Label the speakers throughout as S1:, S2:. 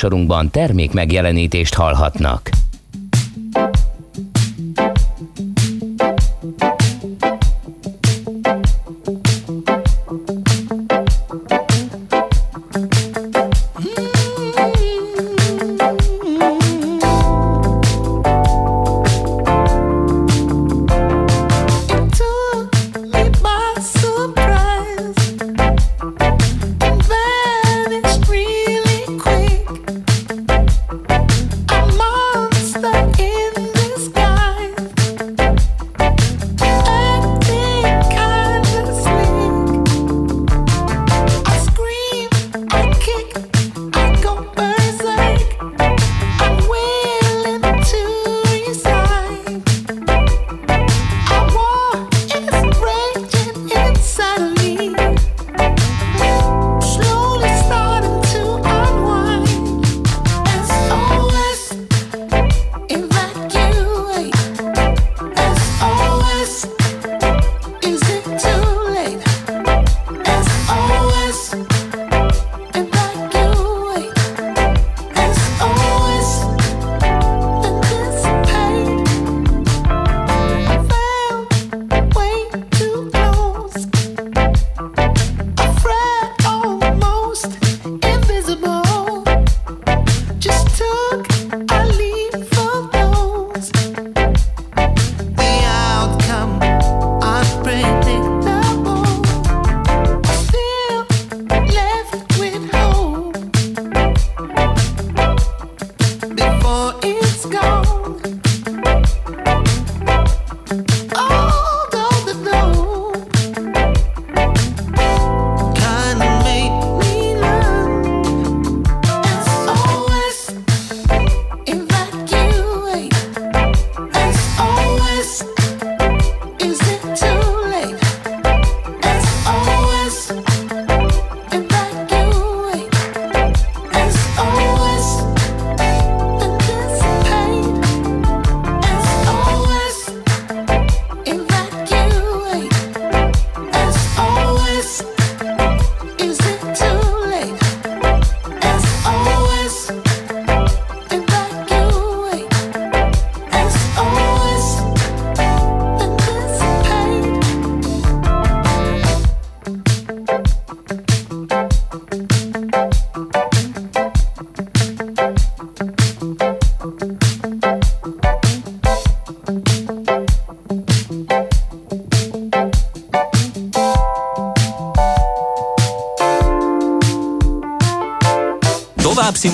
S1: Sorunkban termék megjelenítést hallhatnak.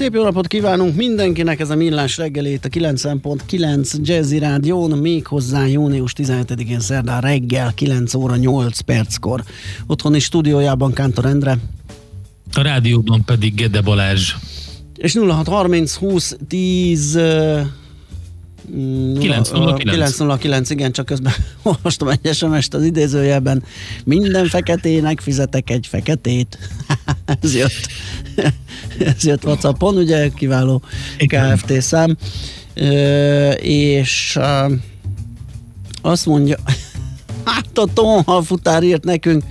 S2: Szép jó napot kívánunk mindenkinek, ez a Millás reggelét a 90.9 Jazzy Rádión, méghozzá június 17-én szerdán reggel 9 óra 8 perckor. Otthoni stúdiójában Kántor Endre.
S3: A rádióban pedig Gede Balázs.
S2: És 0630 20 10 909. 909, igen, csak közben olvastam egy sms az idézőjelben. Minden feketének fizetek egy feketét. ez jött. ez jött WhatsAppon, ugye kiváló KFT szám. és azt mondja, hát a Tonha futár írt nekünk,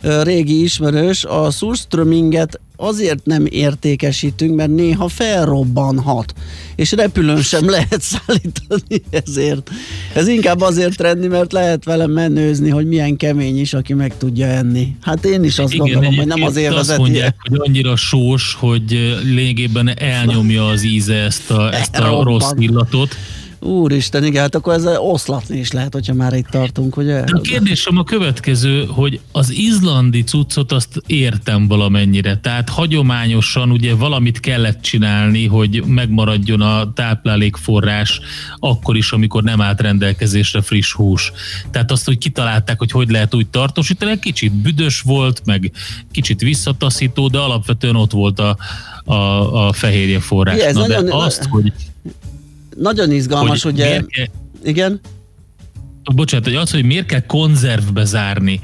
S2: régi ismerős, a surströminget azért nem értékesítünk, mert néha felrobbanhat, és repülőn sem lehet szállítani ezért. Ez inkább azért trendi, mert lehet vele menőzni, hogy milyen kemény is, aki meg tudja enni. Hát én is azt Igen, gondolom, hogy nem azért
S3: azt mondják, hogy annyira sós, hogy lényegében elnyomja az íze ezt a, ezt a rossz illatot.
S2: Úristen, igen, hát akkor ezzel oszlatni is lehet, hogyha már itt tartunk, ugye?
S3: De a kérdésem a következő, hogy az izlandi cuccot azt értem valamennyire, tehát hagyományosan ugye valamit kellett csinálni, hogy megmaradjon a táplálékforrás akkor is, amikor nem állt rendelkezésre friss hús. Tehát azt, hogy kitalálták, hogy hogy lehet úgy tartósítani, kicsit büdös volt, meg kicsit visszataszító, de alapvetően ott volt a, a, a fehérje forrás. Igen, Na, de nagyon, azt, hogy
S2: nagyon izgalmas, hogy ugye... Igen?
S3: Bocsánat, hogy az, hogy miért kell konzervbe zárni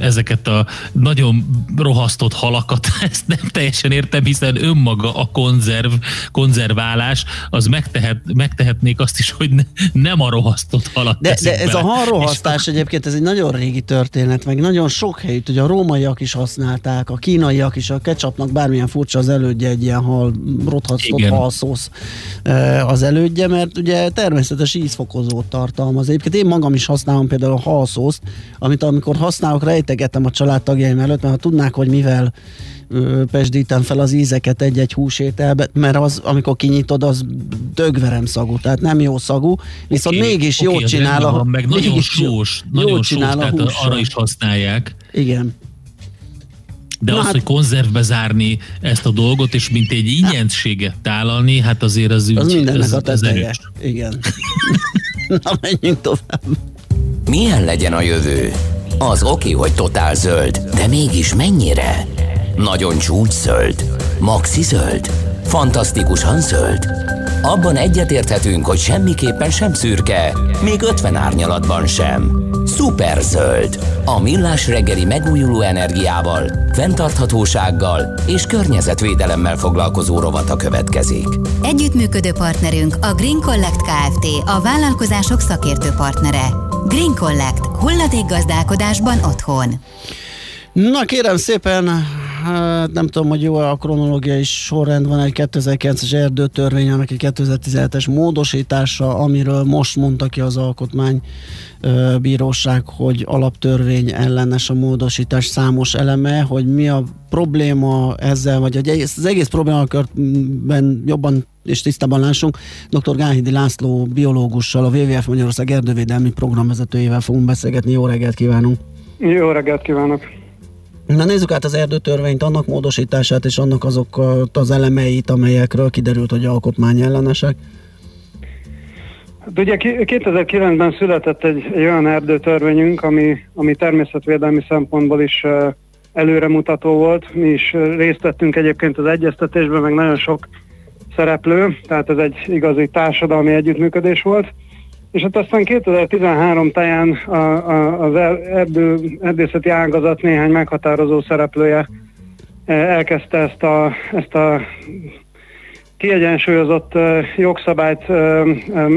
S3: ezeket a nagyon rohasztott halakat, ezt nem teljesen értem, hiszen önmaga a konzerv, konzerválás, az megtehet, megtehetnék azt is, hogy ne, nem a rohasztott halat
S2: De, de ez bele. a halrohasztás egyébként, ez egy nagyon régi történet, meg nagyon sok helyütt, ugye a rómaiak is használták, a kínaiak is, a ketchupnak bármilyen furcsa az elődje egy ilyen hal, rothasztott halszósz az elődje, mert ugye természetes ízfokozót tartalmaz Egyébként én magam is használom például a halszószt, amit amikor használok, rejtegetem a családtagjaim előtt, mert ha tudnák, hogy mivel pesdítem fel az ízeket egy-egy húsételbe, mert az, amikor kinyitod, az dögverem szagú, tehát nem jó szagú, viszont okay, mégis okay, jót csinál a...
S3: Meg nagyon sós, nagyon sós, tehát arra is használják.
S2: Igen.
S3: De Na az, hát... hogy konzervbe zárni ezt a dolgot, és mint egy ingyenséget tálalni, hát azért az
S2: ügy, az mindennek ez, a teteje. Igen. Na, menjünk tovább.
S4: Milyen legyen a jövő? Az oké, hogy totál zöld, de mégis mennyire? Nagyon csúcs zöld? Maxi zöld? Fantasztikusan zöld? Abban egyetérthetünk, hogy semmiképpen sem szürke, még 50 árnyalatban sem. Szuper zöld. A millás reggeli megújuló energiával, fenntarthatósággal és környezetvédelemmel foglalkozó rovata következik.
S5: Együttműködő partnerünk a Green Collect Kft. A vállalkozások szakértő partnere. Green Collect. Hulladék gazdálkodásban otthon.
S2: Na kérem szépen, hát nem tudom, hogy jó a kronológiai sorrend van egy 2009-es erdőtörvény, annak egy 2017-es módosítása, amiről most mondta ki az alkotmány bíróság, hogy alaptörvény ellenes a módosítás számos eleme, hogy mi a probléma ezzel, vagy hogy az egész problémakörben jobban és tisztában lássunk. Dr. Gáhidi László biológussal, a WWF Magyarország erdővédelmi programvezetőjével fogunk beszélgetni. Jó reggelt kívánunk!
S6: Jó reggelt kívánok!
S2: Na nézzük át az erdőtörvényt, annak módosítását és annak azok az elemeit, amelyekről kiderült, hogy alkotmány ellenesek.
S6: Hát ugye 2009-ben született egy, egy olyan erdőtörvényünk, ami, ami természetvédelmi szempontból is előremutató volt. Mi is részt vettünk egyébként az egyeztetésben, meg nagyon sok szereplő, tehát ez egy igazi társadalmi együttműködés volt. És hát aztán 2013 táján a, a, az erdő, erdészeti ágazat néhány meghatározó szereplője elkezdte ezt a, ezt a kiegyensúlyozott jogszabályt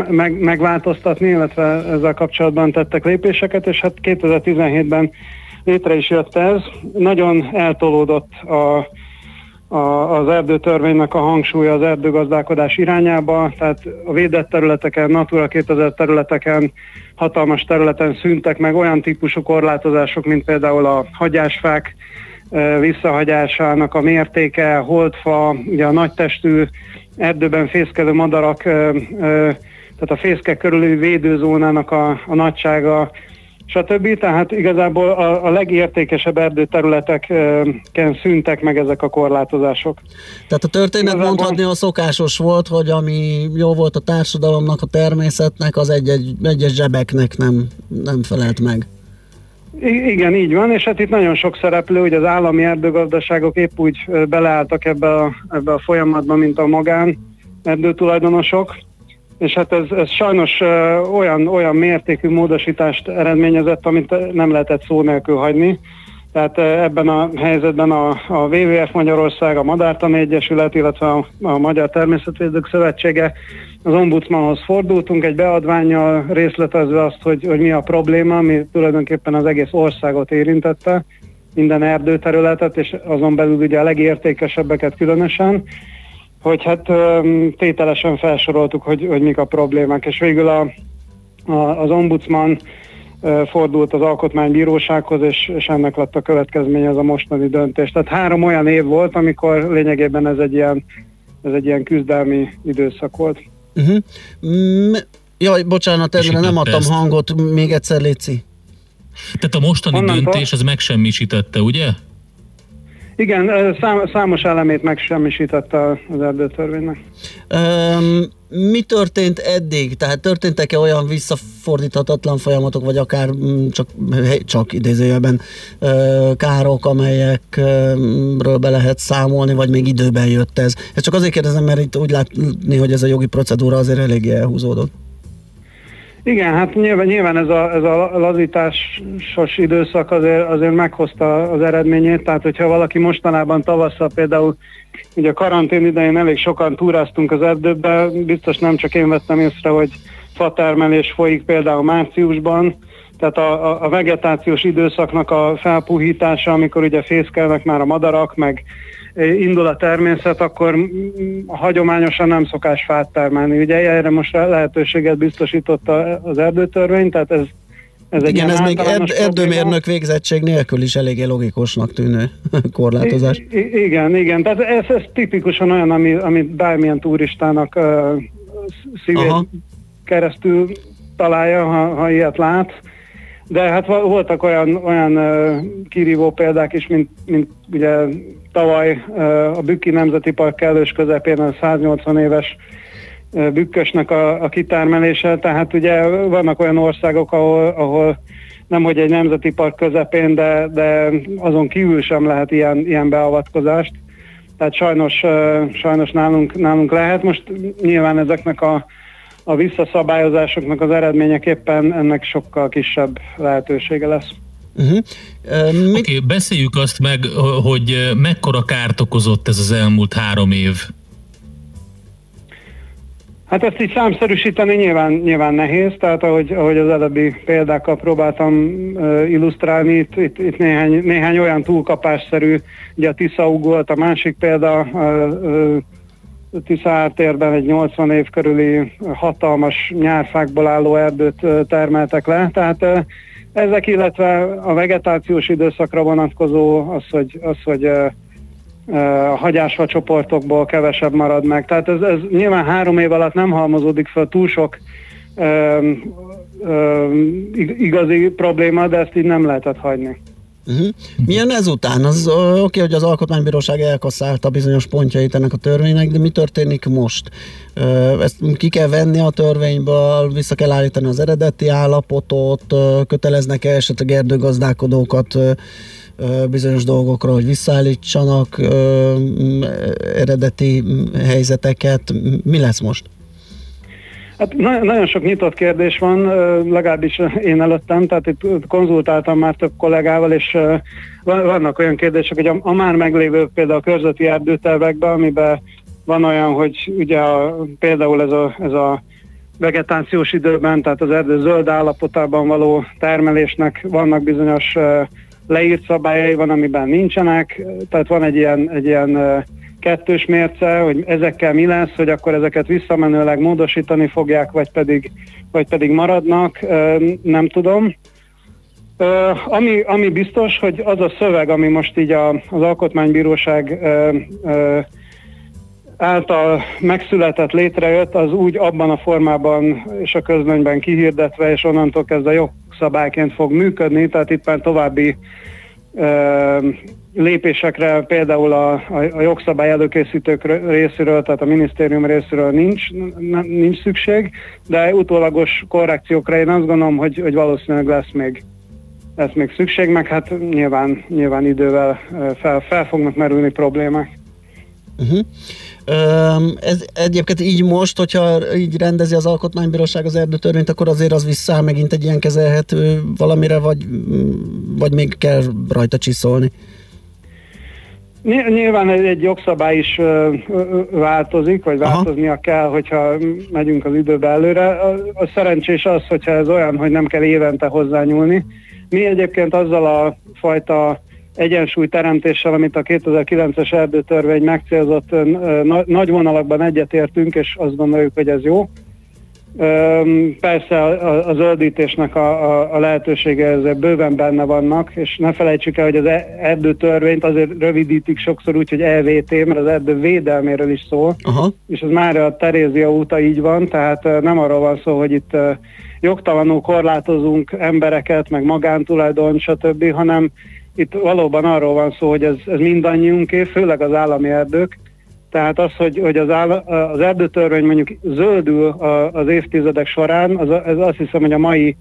S6: meg, megváltoztatni, illetve ezzel kapcsolatban tettek lépéseket, és hát 2017-ben létre is jött ez. Nagyon eltolódott a, a, az erdőtörvénynek a hangsúlya az erdőgazdálkodás irányába, tehát a védett területeken, Natura 2000 területeken, hatalmas területen szüntek meg olyan típusú korlátozások, mint például a hagyásfák visszahagyásának a mértéke, holdfa, ugye a nagytestű erdőben fészkelő madarak, tehát a fészke körüli védőzónának a, a nagysága, stb. Tehát igazából a, a legértékesebb erdőterületeken szűntek meg ezek a korlátozások.
S2: Tehát a történet igazából... mondhatni a szokásos volt, hogy ami jó volt a társadalomnak, a természetnek, az egy-egy, egyes zsebeknek nem, nem felelt meg.
S6: I- igen, így van, és hát itt nagyon sok szereplő, hogy az állami erdőgazdaságok épp úgy beleálltak ebbe a, ebbe a folyamatba, mint a magán erdőtulajdonosok, és hát ez, ez sajnos olyan, olyan mértékű módosítást eredményezett, amit nem lehetett szó nélkül hagyni. Tehát ebben a helyzetben a, a WWF Magyarország, a Madártani Egyesület, illetve a, a Magyar Természetvédők Szövetsége az ombudsmanhoz fordultunk egy beadványjal részletezve azt, hogy, hogy mi a probléma, ami tulajdonképpen az egész országot érintette, minden erdőterületet, és azon belül ugye a legértékesebbeket különösen, hogy hát tételesen felsoroltuk, hogy, hogy mik a problémák, és végül a, a, az ombudsman fordult az alkotmánybírósághoz, és, és ennek lett a következménye az a mostani döntés. Tehát három olyan év volt, amikor lényegében ez egy ilyen, ez egy ilyen küzdelmi időszak volt.
S2: Uh-huh. Mm, jaj, bocsánat, erre nem adtam ezt. hangot, még egyszer létszi.
S3: Tehát a mostani Honnan döntés az megsemmisítette, ugye?
S6: Igen, szám, számos elemét megsemmisítette az erdőtörvénynek.
S2: Um, mi történt eddig? Tehát történtek-e olyan visszafordíthatatlan folyamatok, vagy akár mm, csak, csak idézőjelben károk, amelyekről be lehet számolni, vagy még időben jött ez? Ezt csak azért kérdezem, mert itt úgy látni, hogy ez a jogi procedúra azért eléggé elhúzódott.
S6: Igen, hát nyilván, nyilván ez, a, ez a lazításos időszak azért, azért meghozta az eredményét, tehát hogyha valaki mostanában tavasszal például ugye a karantén idején elég sokan túráztunk az erdőbe, biztos nem csak én vettem észre, hogy fatermelés folyik például márciusban, tehát a, a, vegetációs időszaknak a felpuhítása, amikor ugye fészkelnek már a madarak, meg indul a természet, akkor hagyományosan nem szokás fát termelni. Ugye erre most lehetőséget biztosított az erdőtörvény, tehát ez ez
S2: egy Igen, ez még erd, erdőmérnök végzettség nélkül is eléggé logikusnak tűnő korlátozás.
S6: I, igen, igen. Tehát ez, ez tipikusan olyan, ami, ami bármilyen turistának uh, szívét Aha. keresztül találja, ha, ha ilyet lát. De hát voltak olyan, olyan uh, kirívó példák is, mint, mint ugye tavaly uh, a Bükki Nemzeti Park kellős közepén a 180 éves uh, bükkösnek a, a kitármelése, tehát ugye vannak olyan országok, ahol, ahol nem hogy egy nemzeti park közepén, de, de azon kívül sem lehet ilyen, ilyen beavatkozást. Tehát sajnos, sajnos nálunk, nálunk lehet. Most nyilván ezeknek a a visszaszabályozásoknak az eredményeképpen ennek sokkal kisebb lehetősége lesz.
S3: Uh-huh. Uh, Oké, okay, beszéljük azt meg, hogy mekkora kárt okozott ez az elmúlt három év.
S6: Hát ezt így számszerűsíteni nyilván, nyilván nehéz, tehát ahogy, ahogy az előbbi példákkal próbáltam uh, illusztrálni, itt, itt, itt néhány, néhány olyan túlkapásszerű, ugye a Tisza volt a másik példa, uh, uh, Tisza térben egy 80 év körüli hatalmas nyárfákból álló erdőt termeltek le, tehát ezek, illetve a vegetációs időszakra vonatkozó az, hogy, az, hogy a hagyásfa csoportokból kevesebb marad meg. Tehát ez, ez nyilván három év alatt nem halmozódik fel túl sok ö, ö, igazi probléma, de ezt így nem lehetett hagyni.
S2: Uh-huh. Milyen ezután? Az oké, okay, hogy az Alkotmánybíróság elkasszálta bizonyos pontjait ennek a törvénynek, de mi történik most? Ezt ki kell venni a törvényből, vissza kell állítani az eredeti állapotot, köteleznek-e esetleg erdőgazdálkodókat bizonyos dolgokra, hogy visszaállítsanak eredeti helyzeteket. Mi lesz most?
S6: Hát na- nagyon sok nyitott kérdés van, legalábbis én előttem, tehát itt konzultáltam már több kollégával, és vannak olyan kérdések, hogy a, a már meglévő például a körzeti erdőtervekben, amiben van olyan, hogy ugye a, például ez a, ez a vegetációs időben, tehát az erdő zöld állapotában való termelésnek vannak bizonyos leírt szabályai, van, amiben nincsenek, tehát van egy ilyen, egy ilyen kettős mérce, hogy ezekkel mi lesz, hogy akkor ezeket visszamenőleg módosítani fogják, vagy pedig, vagy pedig maradnak, nem tudom. Ami, ami biztos, hogy az a szöveg, ami most így a, az Alkotmánybíróság által megszületett, létrejött, az úgy abban a formában és a közlönyben kihirdetve, és onnantól kezdve jogszabályként fog működni, tehát itt már további lépésekre például a, a, a jogszabály előkészítők részéről, tehát a minisztérium részéről nincs, nincs szükség, de utólagos korrekciókra én azt gondolom, hogy, hogy valószínűleg lesz még, lesz még szükség, meg hát nyilván, nyilván idővel fel, fel fognak merülni problémák.
S2: Uh-huh. Ez egyébként így most, hogyha így rendezi az Alkotmánybíróság az erdőtörvényt, akkor azért az vissza megint egy ilyen kezelhető valamire, vagy, vagy még kell rajta csiszolni?
S6: Nyilván egy jogszabály is változik, vagy változnia Aha. kell, hogyha megyünk az időbe előre. A szerencsés az, hogyha ez olyan, hogy nem kell évente hozzányúlni. Mi egyébként azzal a fajta egyensúlyteremtéssel, amit a 2009-es erdőtörvény megcélzott, nagy vonalakban egyetértünk, és azt gondoljuk, hogy ez jó. Persze a, a zöldítésnek a, a, a lehetősége ezek bőven benne vannak, és ne felejtsük el, hogy az e, erdőtörvényt azért rövidítik sokszor úgy, hogy EVT, mert az erdő védelméről is szól, Aha. és ez már a Terézia óta így van, tehát nem arról van szó, hogy itt jogtalanul korlátozunk embereket, meg magántulajdon, stb., hanem itt valóban arról van szó, hogy ez, ez mindannyiunké, főleg az állami erdők, tehát az, hogy, hogy az, áll, az erdőtörvény mondjuk zöldül az évtizedek során, az, ez azt hiszem, hogy a mai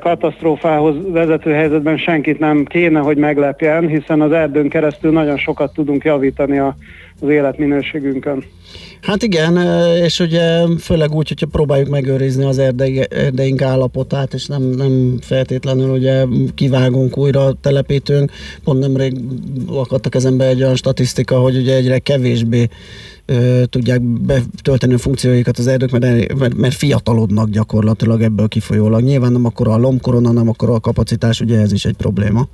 S6: katasztrófához vezető helyzetben senkit nem kéne, hogy meglepjen, hiszen az erdőn keresztül nagyon sokat tudunk javítani a, az életminőségünkön.
S2: Hát igen, és ugye főleg úgy, hogyha próbáljuk megőrizni az erdei, erdeink állapotát, és nem, nem feltétlenül ugye kivágunk újra, telepítünk. Pont nemrég akadt a kezembe egy olyan statisztika, hogy ugye egyre kevésbé ö, tudják betölteni a funkcióikat az erdők, mert, mert, mert fiatalodnak gyakorlatilag ebből kifolyólag. Nyilván nem akkor a lombkorona, nem akkor a kapacitás, ugye ez is egy probléma.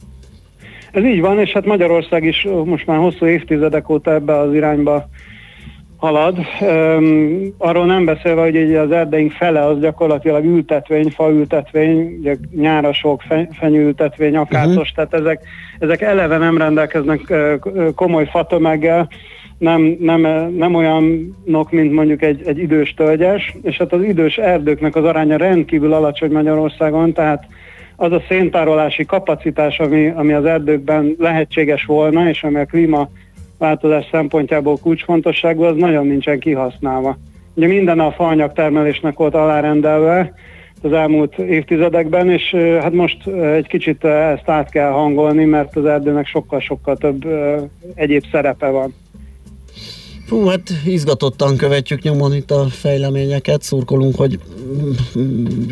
S6: Ez így van, és hát Magyarország is most már hosszú évtizedek óta ebbe az irányba halad. Um, arról nem beszélve, hogy így az erdeink fele az gyakorlatilag ültetvény, faültetvény, ugye nyárasok, fenyőültetvény, akácos, uh-huh. tehát ezek, ezek eleve nem rendelkeznek uh, komoly fatömeggel, nem, nem, nem olyanok, mint mondjuk egy, egy idős tölgyes, és hát az idős erdőknek az aránya rendkívül alacsony Magyarországon, tehát az a széntárolási kapacitás, ami, ami az erdőkben lehetséges volna, és ami a klíma változás szempontjából kulcsfontosságú, az nagyon nincsen kihasználva. Ugye minden a faanyag termelésnek volt alárendelve az elmúlt évtizedekben, és hát most egy kicsit ezt át kell hangolni, mert az erdőnek sokkal-sokkal több egyéb szerepe van.
S2: Hú, hát izgatottan követjük nyomon itt a fejleményeket, szurkolunk, hogy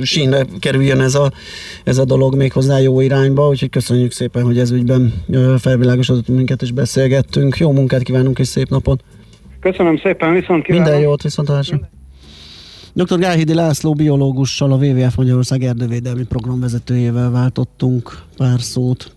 S2: sínre kerüljön ez a, ez a dolog még hozzá jó irányba, úgyhogy köszönjük szépen, hogy ez ügyben felvilágosodott minket és beszélgettünk. Jó munkát kívánunk és szép napot!
S6: Köszönöm szépen, viszont kívánok!
S2: Minden jót, viszont! Dr. Gáhidi László biológussal, a WWF Magyarország erdővédelmi programvezetőjével váltottunk pár szót.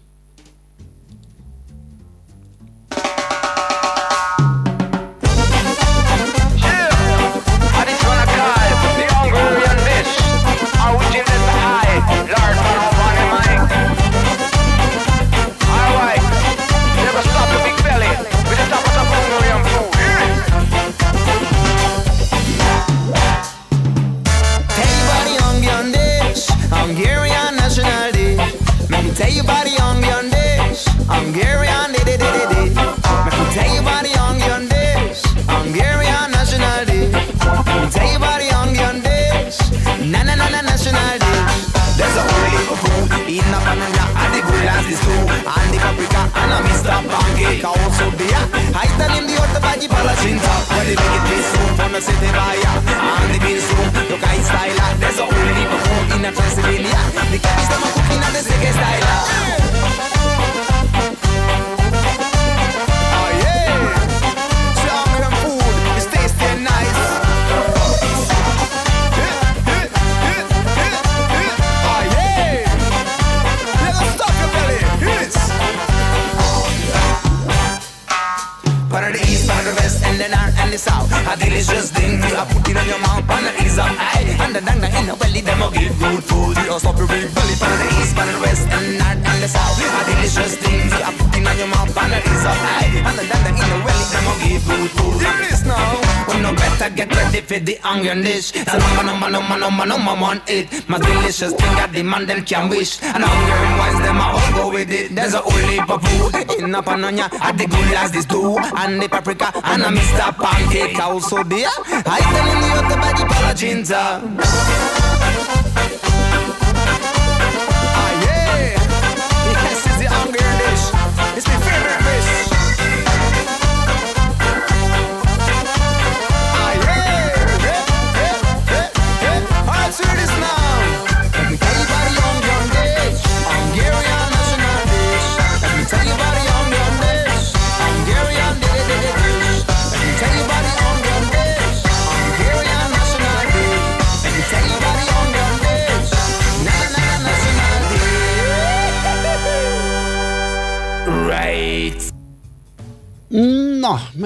S7: Mr. Bangay Kao so biya Hai talim di ot baji bala chinta they make it this soup on the city baya And the beans soup Look I style. There's a only people in a Transylvania The cabbage that I'm cooking and the sick style. A delicious thing for you. Put it on your mouth on the ease of eye. And the dang in the belly, them will give good food. You also be belly the east, from the west, and north and the south. A delicious thing for you. Put it on your mouth on the ease of eye. And the dang in the belly, them will give good food. Hear now. We no better get ready for the onion dish. It's a number, number, number, number, number one it. My delicious thing I demand them can wish. And hungering wise, them I all go with it. There's a whole heap of food in a panonia. I the good as this too, and the paprika, and a Mr. Pan. Take house so aí I telling you the body
S2: paladins are.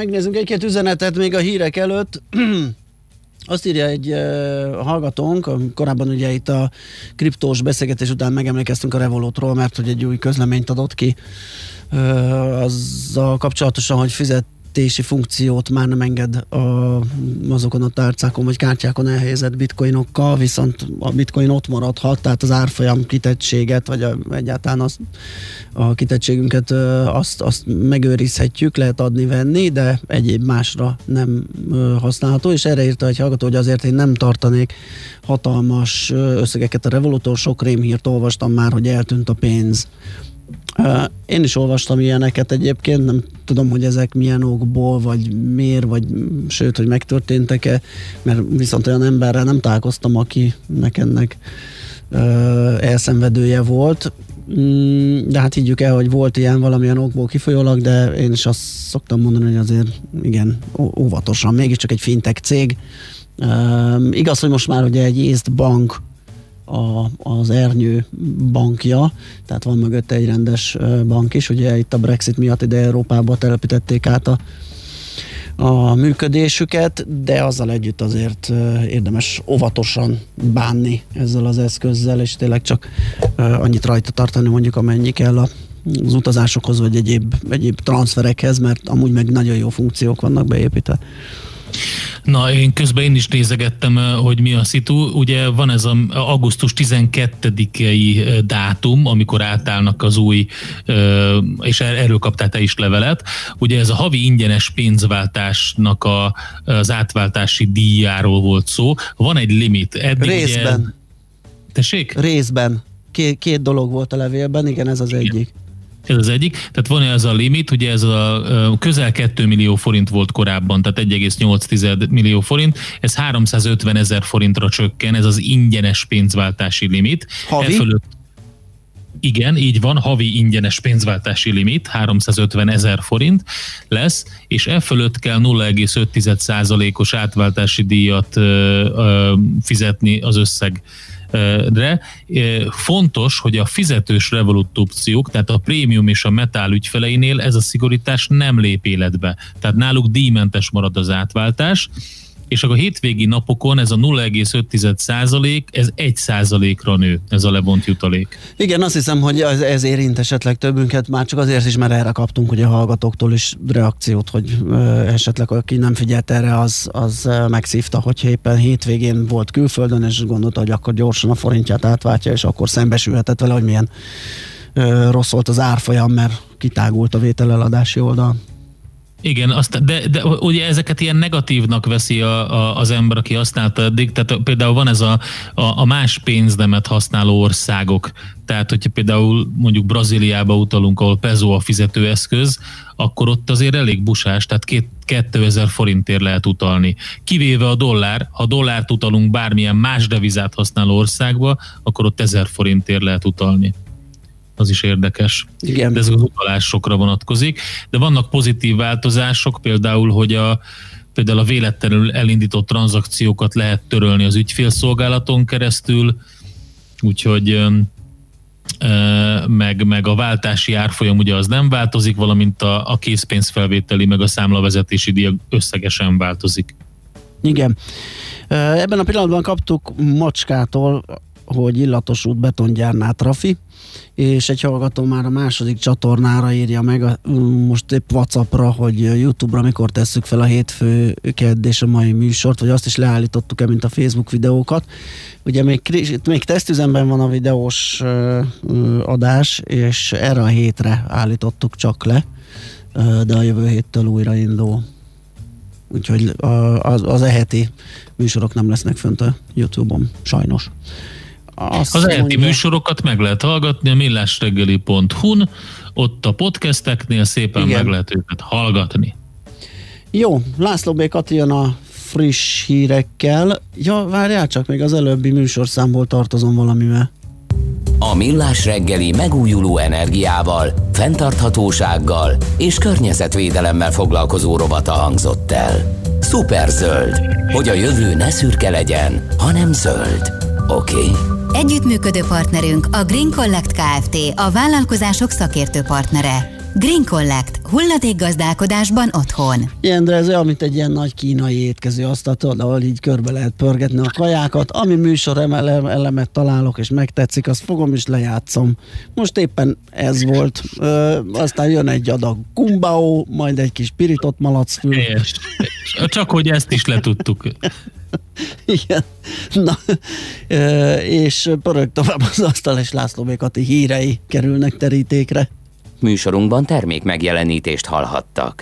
S2: Megnézzünk egy-két üzenetet még a hírek előtt. Azt írja egy uh, hallgatónk, korábban ugye itt a kriptós beszélgetés után megemlékeztünk a Revolutról, mert hogy egy új közleményt adott ki uh, azzal kapcsolatosan, hogy fizet fizetési funkciót már nem enged a, azokon a tárcákon vagy kártyákon elhelyezett bitcoinokkal, viszont a bitcoin ott maradhat, tehát az árfolyam kitettséget, vagy a, egyáltalán az, a kitettségünket azt, azt megőrizhetjük, lehet adni-venni, de egyéb másra nem használható, és erre írta egy hallgató, hogy azért én nem tartanék hatalmas összegeket a Revolutor, sok rémhírt olvastam már, hogy eltűnt a pénz én is olvastam ilyeneket egyébként, nem tudom, hogy ezek milyen okból, vagy miért, vagy sőt, hogy megtörténtek-e, mert viszont olyan emberrel nem találkoztam, akinek ennek elszenvedője volt. Mm, de hát higgyük el, hogy volt ilyen valamilyen okból kifolyólag, de én is azt szoktam mondani, hogy azért igen, óvatosan, mégiscsak egy fintech cég. igaz, hogy most már ugye egy észt bank a, az Ernyő bankja, tehát van mögött egy rendes bank is, ugye itt a Brexit miatt ide Európába telepítették át a, a működésüket, de azzal együtt azért érdemes óvatosan bánni ezzel az eszközzel, és tényleg csak annyit rajta tartani mondjuk amennyi kell a az utazásokhoz, vagy egyéb, egyéb transferekhez, mert amúgy meg nagyon jó funkciók vannak beépítve.
S3: Na, én közben én is nézegettem, hogy mi a szitu. Ugye van ez az augusztus 12-i dátum, amikor átállnak az új, és er-, erről kaptál te is levelet. Ugye ez a havi ingyenes pénzváltásnak a, az átváltási díjáról volt szó. Van egy limit.
S2: Eddig Részben. Ugye,
S3: tessék?
S2: Részben. Két, két dolog volt a levélben, igen, ez az igen. egyik.
S3: Ez az egyik. Tehát van ez a limit, ugye ez a közel 2 millió forint volt korábban, tehát 1,8 millió forint, ez 350 ezer forintra csökken, ez az ingyenes pénzváltási limit.
S2: Havi? E fölött,
S3: igen, így van, havi ingyenes pénzváltási limit, 350 ezer forint lesz, és e fölött kell 0,5%-os átváltási díjat ö, ö, fizetni az összeg de fontos, hogy a fizetős Revolut opciók, tehát a prémium és a metál ügyfeleinél ez a szigorítás nem lép életbe. Tehát náluk díjmentes marad az átváltás, és akkor a hétvégi napokon ez a 0,5 százalék, ez 1 százalékra nő, ez a levont jutalék.
S2: Igen, azt hiszem, hogy ez, ez érint esetleg többünket, már csak azért is, mert erre kaptunk ugye a hallgatóktól is reakciót, hogy ö, esetleg aki nem figyelt erre, az, az megszívta, hogy éppen hétvégén volt külföldön, és gondolta, hogy akkor gyorsan a forintját átváltja, és akkor szembesülhetett vele, hogy milyen ö, rossz volt az árfolyam, mert kitágult a vételeladási oldal.
S3: Igen, azt, de, de ugye ezeket ilyen negatívnak veszi a, a, az ember, aki használta eddig. Tehát például van ez a, a, a más pénznemet használó országok. Tehát, hogyha például mondjuk Brazíliába utalunk, ahol peso a fizetőeszköz, akkor ott azért elég busás, tehát két, 2000 forintért lehet utalni. Kivéve a dollár, ha dollárt utalunk bármilyen más devizát használó országba, akkor ott 1000 forintért lehet utalni az is érdekes.
S2: Igen.
S3: De ez az utalásokra vonatkozik. De vannak pozitív változások, például, hogy a például a véletlenül elindított tranzakciókat lehet törölni az ügyfélszolgálaton keresztül, úgyhogy meg, meg a váltási árfolyam ugye az nem változik, valamint a, a készpénzfelvételi, meg a számlavezetési díj összegesen változik.
S2: Igen. Ebben a pillanatban kaptuk Macskától, hogy illatos út betongyárnál trafi, és egy hallgató már a második csatornára írja meg, a, most épp Whatsappra, hogy Youtube-ra mikor tesszük fel a hétfő kedd és a mai műsort, vagy azt is leállítottuk-e, mint a Facebook videókat. Ugye még, még tesztüzemben van a videós adás, és erre a hétre állítottuk csak le, de a jövő héttől újra indul. Úgyhogy az, az eheti műsorok nem lesznek fönt a Youtube-on, sajnos.
S3: Azt az elti műsorokat meg lehet hallgatni a millásreggeli.hu-n, ott a podcasteknél szépen Igen. meg lehet őket hallgatni.
S2: Jó, László B. Kati jön a friss hírekkel. Ja, várjál csak, még az előbbi műsorszámból tartozom valamivel.
S4: A Millás reggeli megújuló energiával, fenntarthatósággal és környezetvédelemmel foglalkozó rovata hangzott el. Szuperzöld, hogy a jövő ne szürke legyen, hanem zöld. Oké? Okay?
S5: Együttműködő partnerünk a Green Collect Kft. A vállalkozások szakértő partnere. Green Collect. hulladékgazdálkodásban otthon.
S2: Igen, de ez olyan, mint egy ilyen nagy kínai étkező asztalt, ahol így körbe lehet pörgetni a kajákat. Ami műsor elemet találok és megtetszik, azt fogom és lejátszom. Most éppen ez volt. Ö, aztán jön egy adag kumbao, majd egy kis pirított malacfül.
S3: Csak hogy ezt is letudtuk.
S2: Igen. Na, és pörög tovább az asztal, és László Békati hírei kerülnek terítékre.
S1: Műsorunkban termék megjelenítést hallhattak.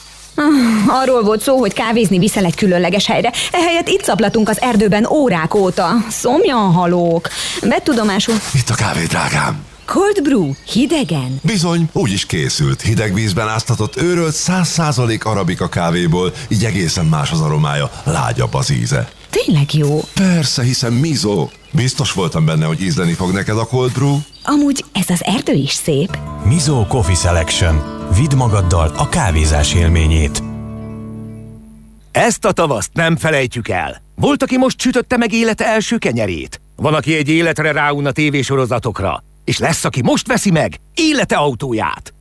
S8: Arról volt szó, hogy kávézni viszel egy különleges helyre. Ehelyett itt szaplatunk az erdőben órák óta. Szomjan halók. Betudomásul.
S9: Itt a kávé, drágám.
S8: Cold brew, hidegen.
S9: Bizony, úgy is készült. Hideg vízben áztatott őrölt 100% arabika kávéból, így egészen más az aromája, lágyabb az íze.
S8: Tényleg jó.
S9: Persze, hiszen Mizo. Biztos voltam benne, hogy ízleni fog neked a cold brew.
S8: Amúgy ez az erdő is szép.
S10: Mizó Coffee Selection. Vidd magaddal a kávézás élményét.
S11: Ezt a tavaszt nem felejtjük el. Volt, aki most sütötte meg élete első kenyerét. Van, aki egy életre ráun a tévésorozatokra. És lesz, aki most veszi meg élete autóját.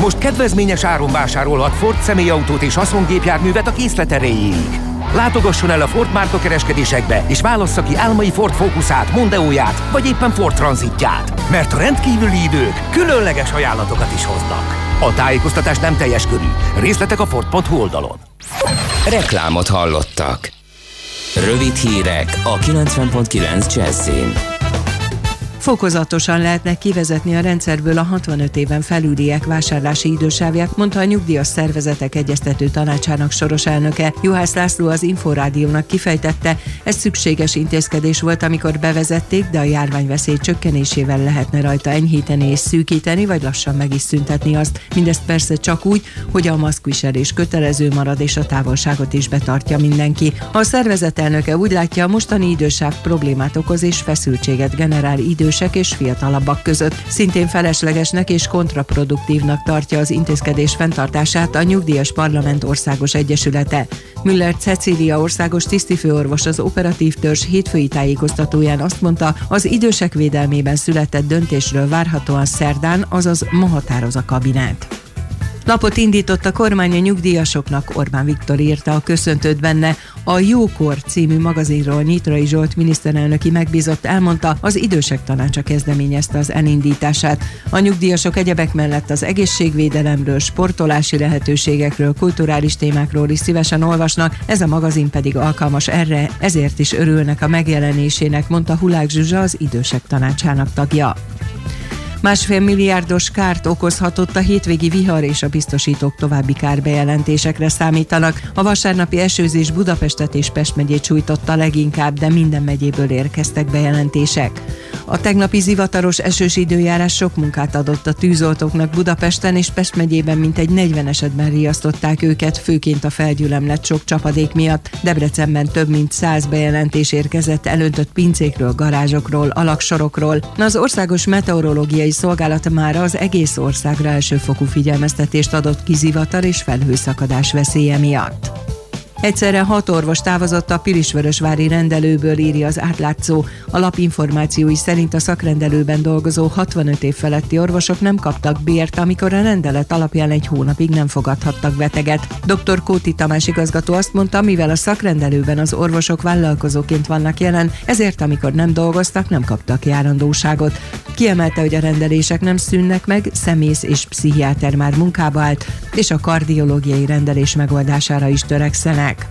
S11: Most kedvezményes áron vásárolhat Ford személyautót és haszongépjárművet a készlet erejéig. Látogasson el a Ford márka kereskedésekbe, és válassza ki álmai Ford Focusát, Mondeóját, vagy éppen Ford Transitját. Mert a rendkívüli idők különleges ajánlatokat is hoznak. A tájékoztatás nem teljes körű. Részletek a Ford.hu oldalon.
S1: Reklámot hallottak. Rövid hírek a 90.9 Jazzin.
S12: Fokozatosan lehetne kivezetni a rendszerből a 65 éven felüliek vásárlási idősávját, mondta a nyugdíjas szervezetek egyeztető tanácsának soros elnöke. Juhász László az Inforádiónak kifejtette, ez szükséges intézkedés volt, amikor bevezették, de a járványveszély csökkenésével lehetne rajta enyhíteni és szűkíteni, vagy lassan meg is szüntetni azt. Mindezt persze csak úgy, hogy a maszkviselés kötelező marad és a távolságot is betartja mindenki. A szervezet elnöke úgy látja, a mostani idősáv problémát okoz és feszültséget generál idő idősek és fiatalabbak között. Szintén feleslegesnek és kontraproduktívnak tartja az intézkedés fenntartását a Nyugdíjas Parlament Országos Egyesülete. Müller Cecília országos tisztifőorvos az operatív törzs hétfői tájékoztatóján azt mondta, az idősek védelmében született döntésről várhatóan szerdán, azaz ma határoz a kabinet. Lapot indított a kormány a nyugdíjasoknak, Orbán Viktor írta a köszöntőt benne. A Jókor című magazinról Nyitrai Zsolt miniszterelnöki megbízott elmondta, az idősek tanácsa kezdeményezte az elindítását. A nyugdíjasok egyebek mellett az egészségvédelemről, sportolási lehetőségekről, kulturális témákról is szívesen olvasnak, ez a magazin pedig alkalmas erre, ezért is örülnek a megjelenésének, mondta Hulák Zsuzsa, az idősek tanácsának tagja. Másfél milliárdos kárt okozhatott a hétvégi vihar és a biztosítók további kárbejelentésekre számítanak. A vasárnapi esőzés Budapestet és Pest megyét sújtotta leginkább, de minden megyéből érkeztek bejelentések. A tegnapi zivataros esős időjárás sok munkát adott a tűzoltóknak Budapesten és Pest megyében mintegy 40 esetben riasztották őket, főként a felgyülemlett sok csapadék miatt. Debrecenben több mint 100 bejelentés érkezett elöntött pincékről, garázsokról, alaksorokról. Az Országos Meteorológiai Szolgálat már az egész országra elsőfokú figyelmeztetést adott kizivatar és felhőszakadás veszélye miatt. Egyszerre hat orvos távozott a Pilisvörösvári rendelőből írja az átlátszó. A lapinformációi szerint a szakrendelőben dolgozó 65 év feletti orvosok nem kaptak bért, amikor a rendelet alapján egy hónapig nem fogadhattak beteget. Dr. Kóti Tamás igazgató azt mondta, mivel a szakrendelőben az orvosok vállalkozóként vannak jelen, ezért amikor nem dolgoztak, nem kaptak járandóságot. Kiemelte, hogy a rendelések nem szűnnek meg, szemész és pszichiáter már munkába állt, és a kardiológiai rendelés megoldására is törekszenek meg.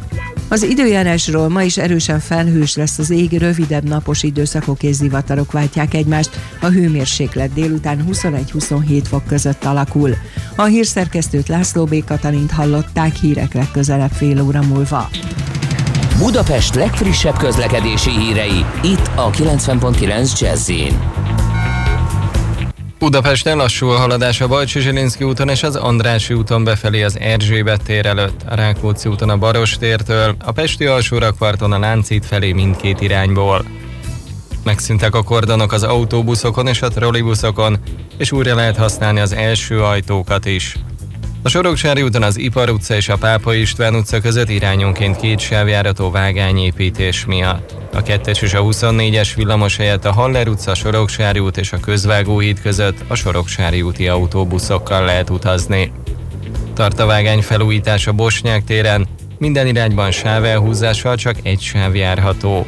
S12: Az időjárásról ma is erősen felhős lesz az ég, rövidebb napos időszakok és zivatarok váltják egymást, a hőmérséklet délután 21-27 fok között alakul. A hírszerkesztőt László B. Katalint hallották hírek legközelebb fél óra múlva.
S1: Budapest legfrissebb közlekedési hírei, itt a 90.9 jazz
S13: Budapesten a haladás a Bajcsi Zsilinszki úton és az Andrási úton befelé az Erzsébet tér előtt, a Rákóczi úton a Baros tértől, a Pesti alsórakparton a Láncít felé mindkét irányból. Megszűntek a kordonok az autóbuszokon és a trollibuszokon, és újra lehet használni az első ajtókat is. A Soroksári úton az Ipar utca és a Pápa István utca között irányonként két sávjárató vágányépítés miatt. A 2-es és a 24-es villamos helyett a Haller utca, Soroksári út és a Közvágóhíd között a Soroksári úti autóbuszokkal lehet utazni. Tart a vágány felújítás a Bosnyák téren, minden irányban sávelhúzással csak egy sáv járható.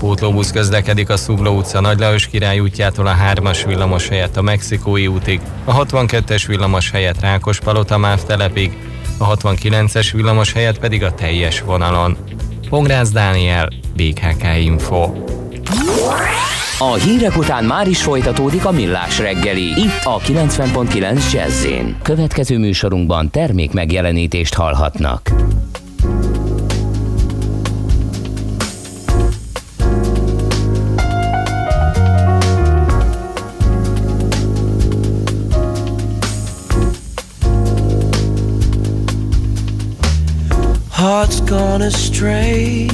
S13: Pótlóbusz közlekedik a Szugló utca Nagy Lajos király útjától a 3-as villamos helyett a Mexikói útig, a 62-es villamos helyett Rákospalota MÁV telepig, a 69-es villamos helyett pedig a teljes vonalon. Pongrász Dániel, BKK Info.
S1: A hírek után már is folytatódik a millás reggeli. Itt a 90.9 jazz Következő műsorunkban termék megjelenítést hallhatnak.
S14: Hearts gone astray,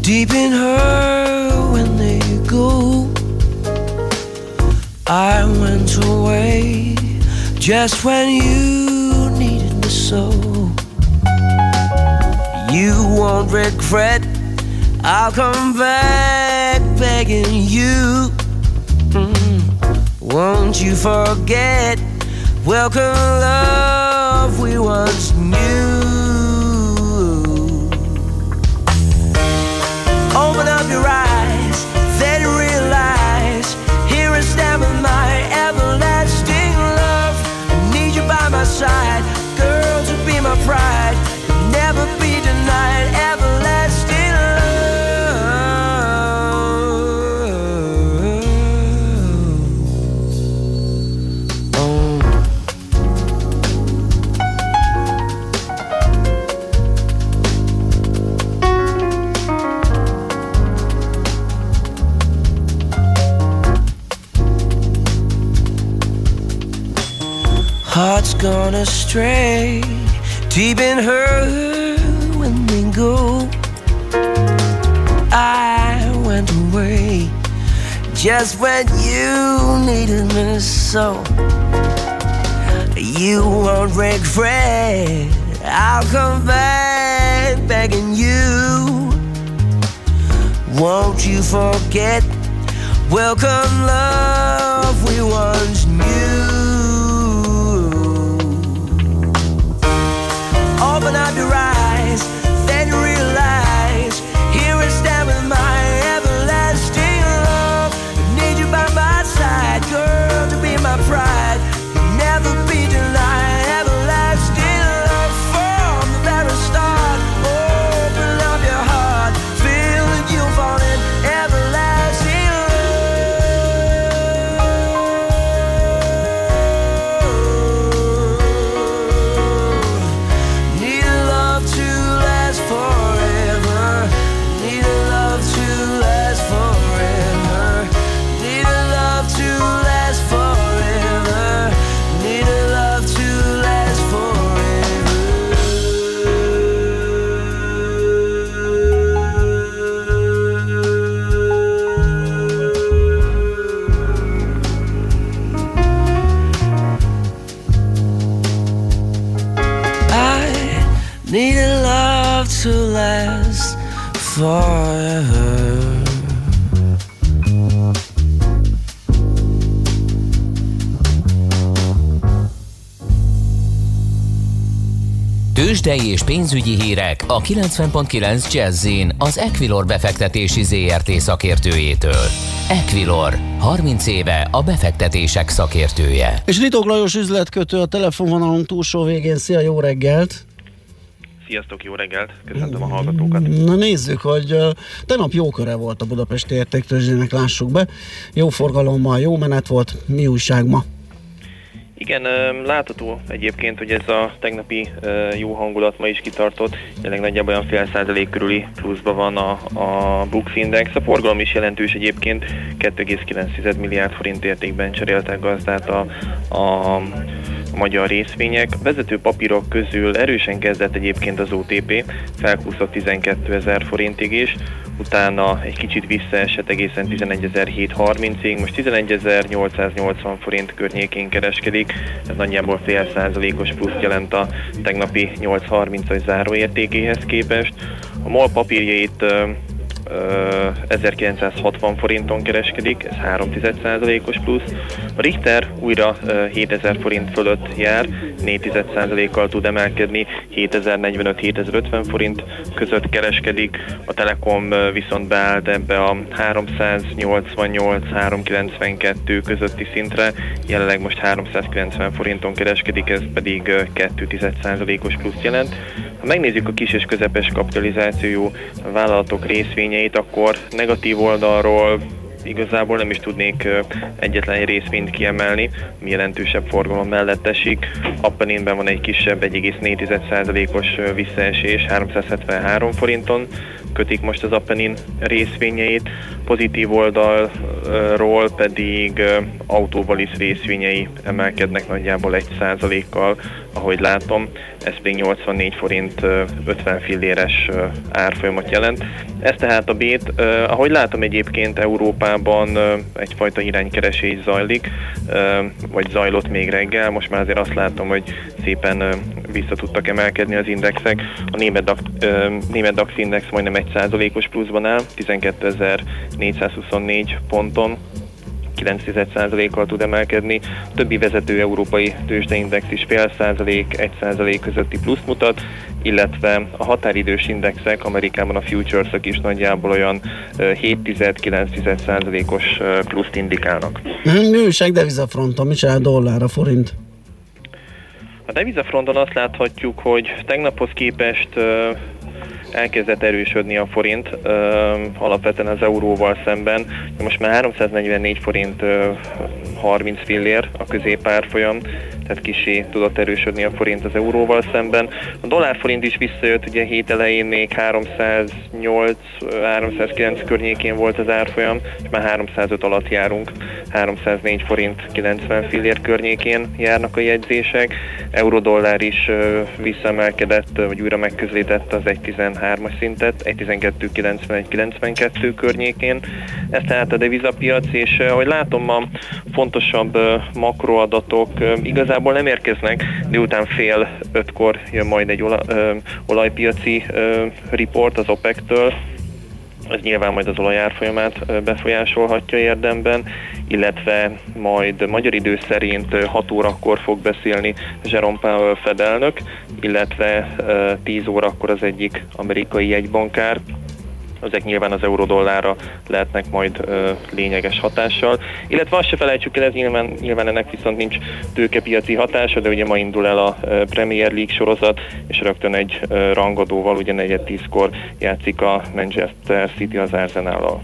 S14: deep in her when they go. I went away just when you needed me so. You won't regret, I'll come back begging you. Mm. Won't you forget? Welcome, love we once knew. outside gone astray, deep in her when they go. I went away just when you needed me so. You won't regret. I'll come back begging you. Won't you forget? Welcome, love we once knew.
S1: Tőzsdei és pénzügyi hírek a 90.9 jazz az Equilor befektetési ZRT szakértőjétől. Equilor, 30 éve a befektetések szakértője.
S2: És Ritók Lajos üzletkötő a telefonvonalunk túlsó végén. Szia, jó reggelt!
S15: Sziasztok, jó reggelt! Köszöntöm a hallgatókat!
S2: Na nézzük, hogy uh, tegnap jó köre volt a Budapesti Értéktőzsdének, lássuk be. Jó forgalommal, jó menet volt. Mi újság ma?
S15: Igen, látható egyébként, hogy ez a tegnapi jó hangulat ma is kitartott, jelenleg nagyjából olyan fél százalék körüli pluszban van a, a Bux Index. A forgalom is jelentős egyébként, 2,9 milliárd forint értékben cseréltek gazdát a a magyar részvények. Vezető papírok közül erősen kezdett egyébként az OTP, felkúszott 12 ezer forintig is, utána egy kicsit visszaesett egészen 11.730-ig, most 11.880 forint környékén kereskedik, ez nagyjából fél százalékos plusz jelent a tegnapi 8.30-as záróértékéhez képest. A MOL papírjait 1960 forinton kereskedik, ez 3,1%-os plusz. A Richter újra 7000 forint fölött jár, 4,1%-kal tud emelkedni, 7045-7050 forint között kereskedik. A Telekom viszont beállt ebbe a 388-392 közötti szintre, jelenleg most 390 forinton kereskedik, ez pedig 2,1%-os plusz jelent. Ha megnézzük a kis és közepes kapitalizációjú vállalatok részvényeit, akkor negatív oldalról igazából nem is tudnék egyetlen egy részvényt kiemelni, mi jelentősebb forgalom mellett esik. Appeninben van egy kisebb 1,4%-os visszaesés 373 forinton, kötik most az Appenin részvényeit, pozitív oldalról pedig autóval részvényei emelkednek nagyjából 1%-kal, ahogy látom, ez pedig 84 forint 50 filléres árfolyamat jelent. Ez tehát a bét, ahogy látom egyébként Európában egyfajta iránykeresés zajlik, vagy zajlott még reggel, most már azért azt látom, hogy szépen vissza tudtak emelkedni az indexek. A német DAX, német DAX index majdnem 1%-os pluszban áll, 12.424 ponton, 9%-kal tud emelkedni. A többi vezető európai tőzsdeindex is fél százalék, 1 százalék közötti plusz mutat, illetve a határidős indexek, Amerikában a futuresok is nagyjából olyan 7-9 százalékos pluszt indikálnak.
S2: Nőség devizafronton, mi csinál dollár a forint?
S15: A devizafronton azt láthatjuk, hogy tegnaphoz képest elkezdett erősödni a forint, alapvetően az euróval szemben. Most már 344 forint 30 fillér a középárfolyam, tehát kisé tudott erősödni a forint az euróval szemben. A dollárforint is visszajött, ugye hét elején még 308-309 környékén volt az árfolyam, és már 305 alatt járunk, 304 forint 90 fillér környékén járnak a jegyzések. Eurodollár is visszaemelkedett, vagy újra megközelítette az 1.13-as szintet, 1.1291-92 környékén. Ez tehát a devizapiac, és ahogy látom a fontosabb makroadatok igazán igazából nem érkeznek, délután fél ötkor jön majd egy olaj, ö, olajpiaci ö, report az OPEC-től, ez nyilván majd az olajárfolyamát befolyásolhatja érdemben, illetve majd magyar idő szerint 6 órakor fog beszélni Jerome Powell fedelnök, illetve 10 órakor az egyik amerikai jegybankár, ezek nyilván az eurodollára lehetnek majd ö, lényeges hatással. Illetve azt se felejtsük el, ez nyilván, nyilván ennek viszont nincs tőkepiaci hatása, de ugye ma indul el a Premier League sorozat, és rögtön egy ö, rangadóval, ugye negyed tízkor játszik a Manchester City az Arsenal-al.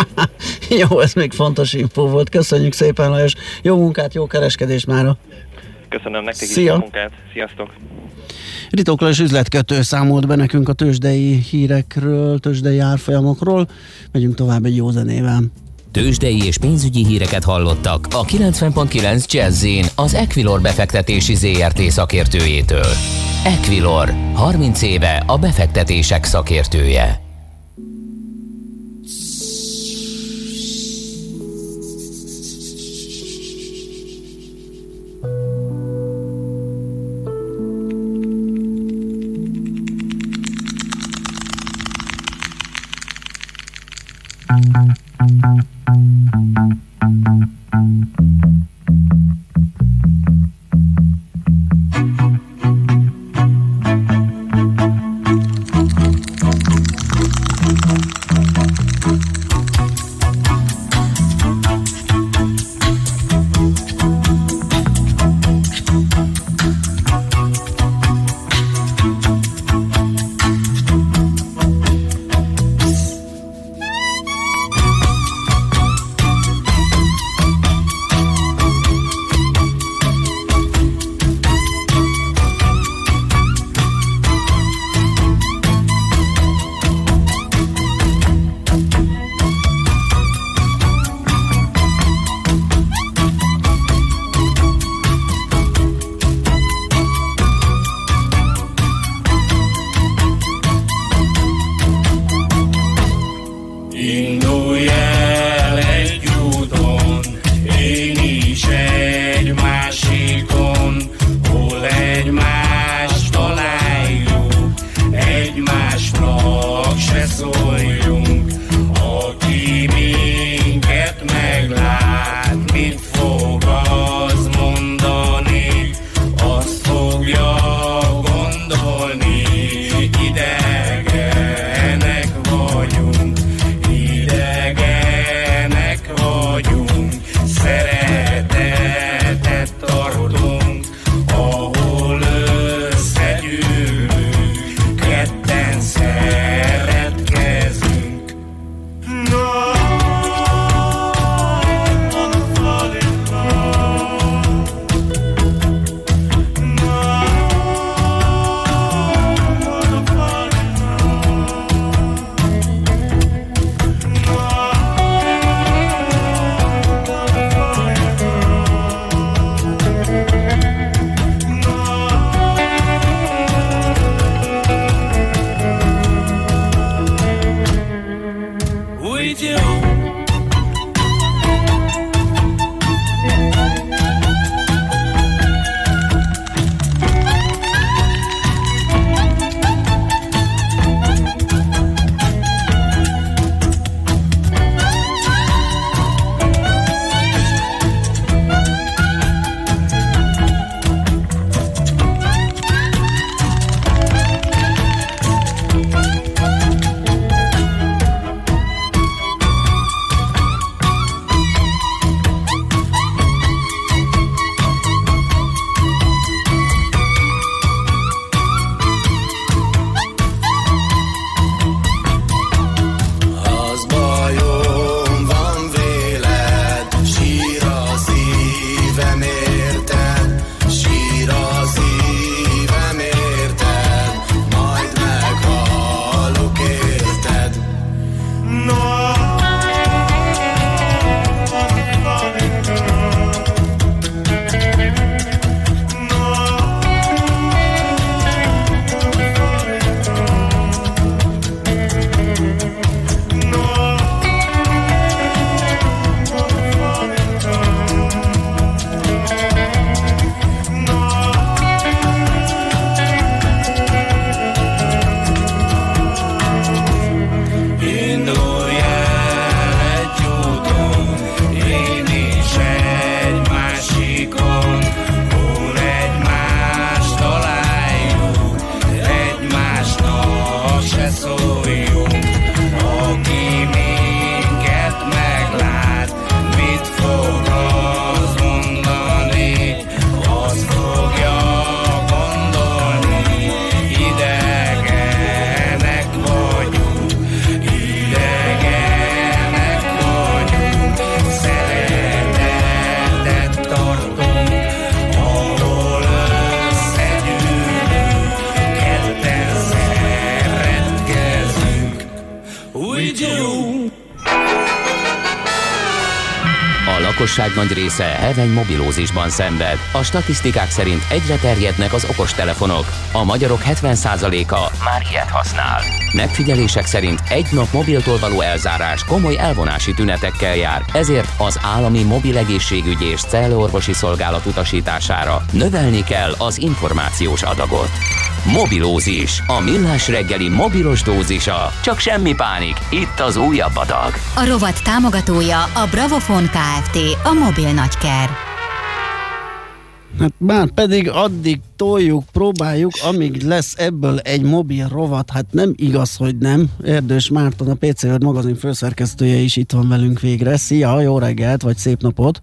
S2: jó, ez még fontos info volt. Köszönjük szépen, Lajos. Jó munkát, jó kereskedést mára.
S15: Köszönöm nektek Szia. is a munkát. Sziasztok!
S2: Ritoklás üzletkötő számolt be nekünk a tőzsdei hírekről, tőzsdei árfolyamokról. Megyünk tovább egy jó zenével.
S4: Tőzsdei és pénzügyi híreket hallottak a 90.9 jazz az Equilor befektetési ZRT szakértőjétől. Equilor, 30 éve a befektetések szakértője. Nagy része heveny mobilózisban szenved. A statisztikák szerint egyre terjednek az okostelefonok. A magyarok 70%-a már ilyet használ. Megfigyelések szerint egy nap mobiltól való elzárás komoly elvonási tünetekkel jár, ezért az állami mobil egészségügyi és cellorvosi szolgálat utasítására növelni kell az információs adagot. Mobilózis, a millás reggeli mobilos dózisa. Csak semmi pánik, itt az újabb adag.
S5: A rovat támogatója a Bravofon Kft. A mobil nagyker.
S2: Hát már pedig addig toljuk, próbáljuk, amíg lesz ebből egy mobil rovat, hát nem igaz, hogy nem. Erdős Márton, a PC World magazin főszerkesztője is itt van velünk végre. Szia, jó reggelt, vagy szép napot!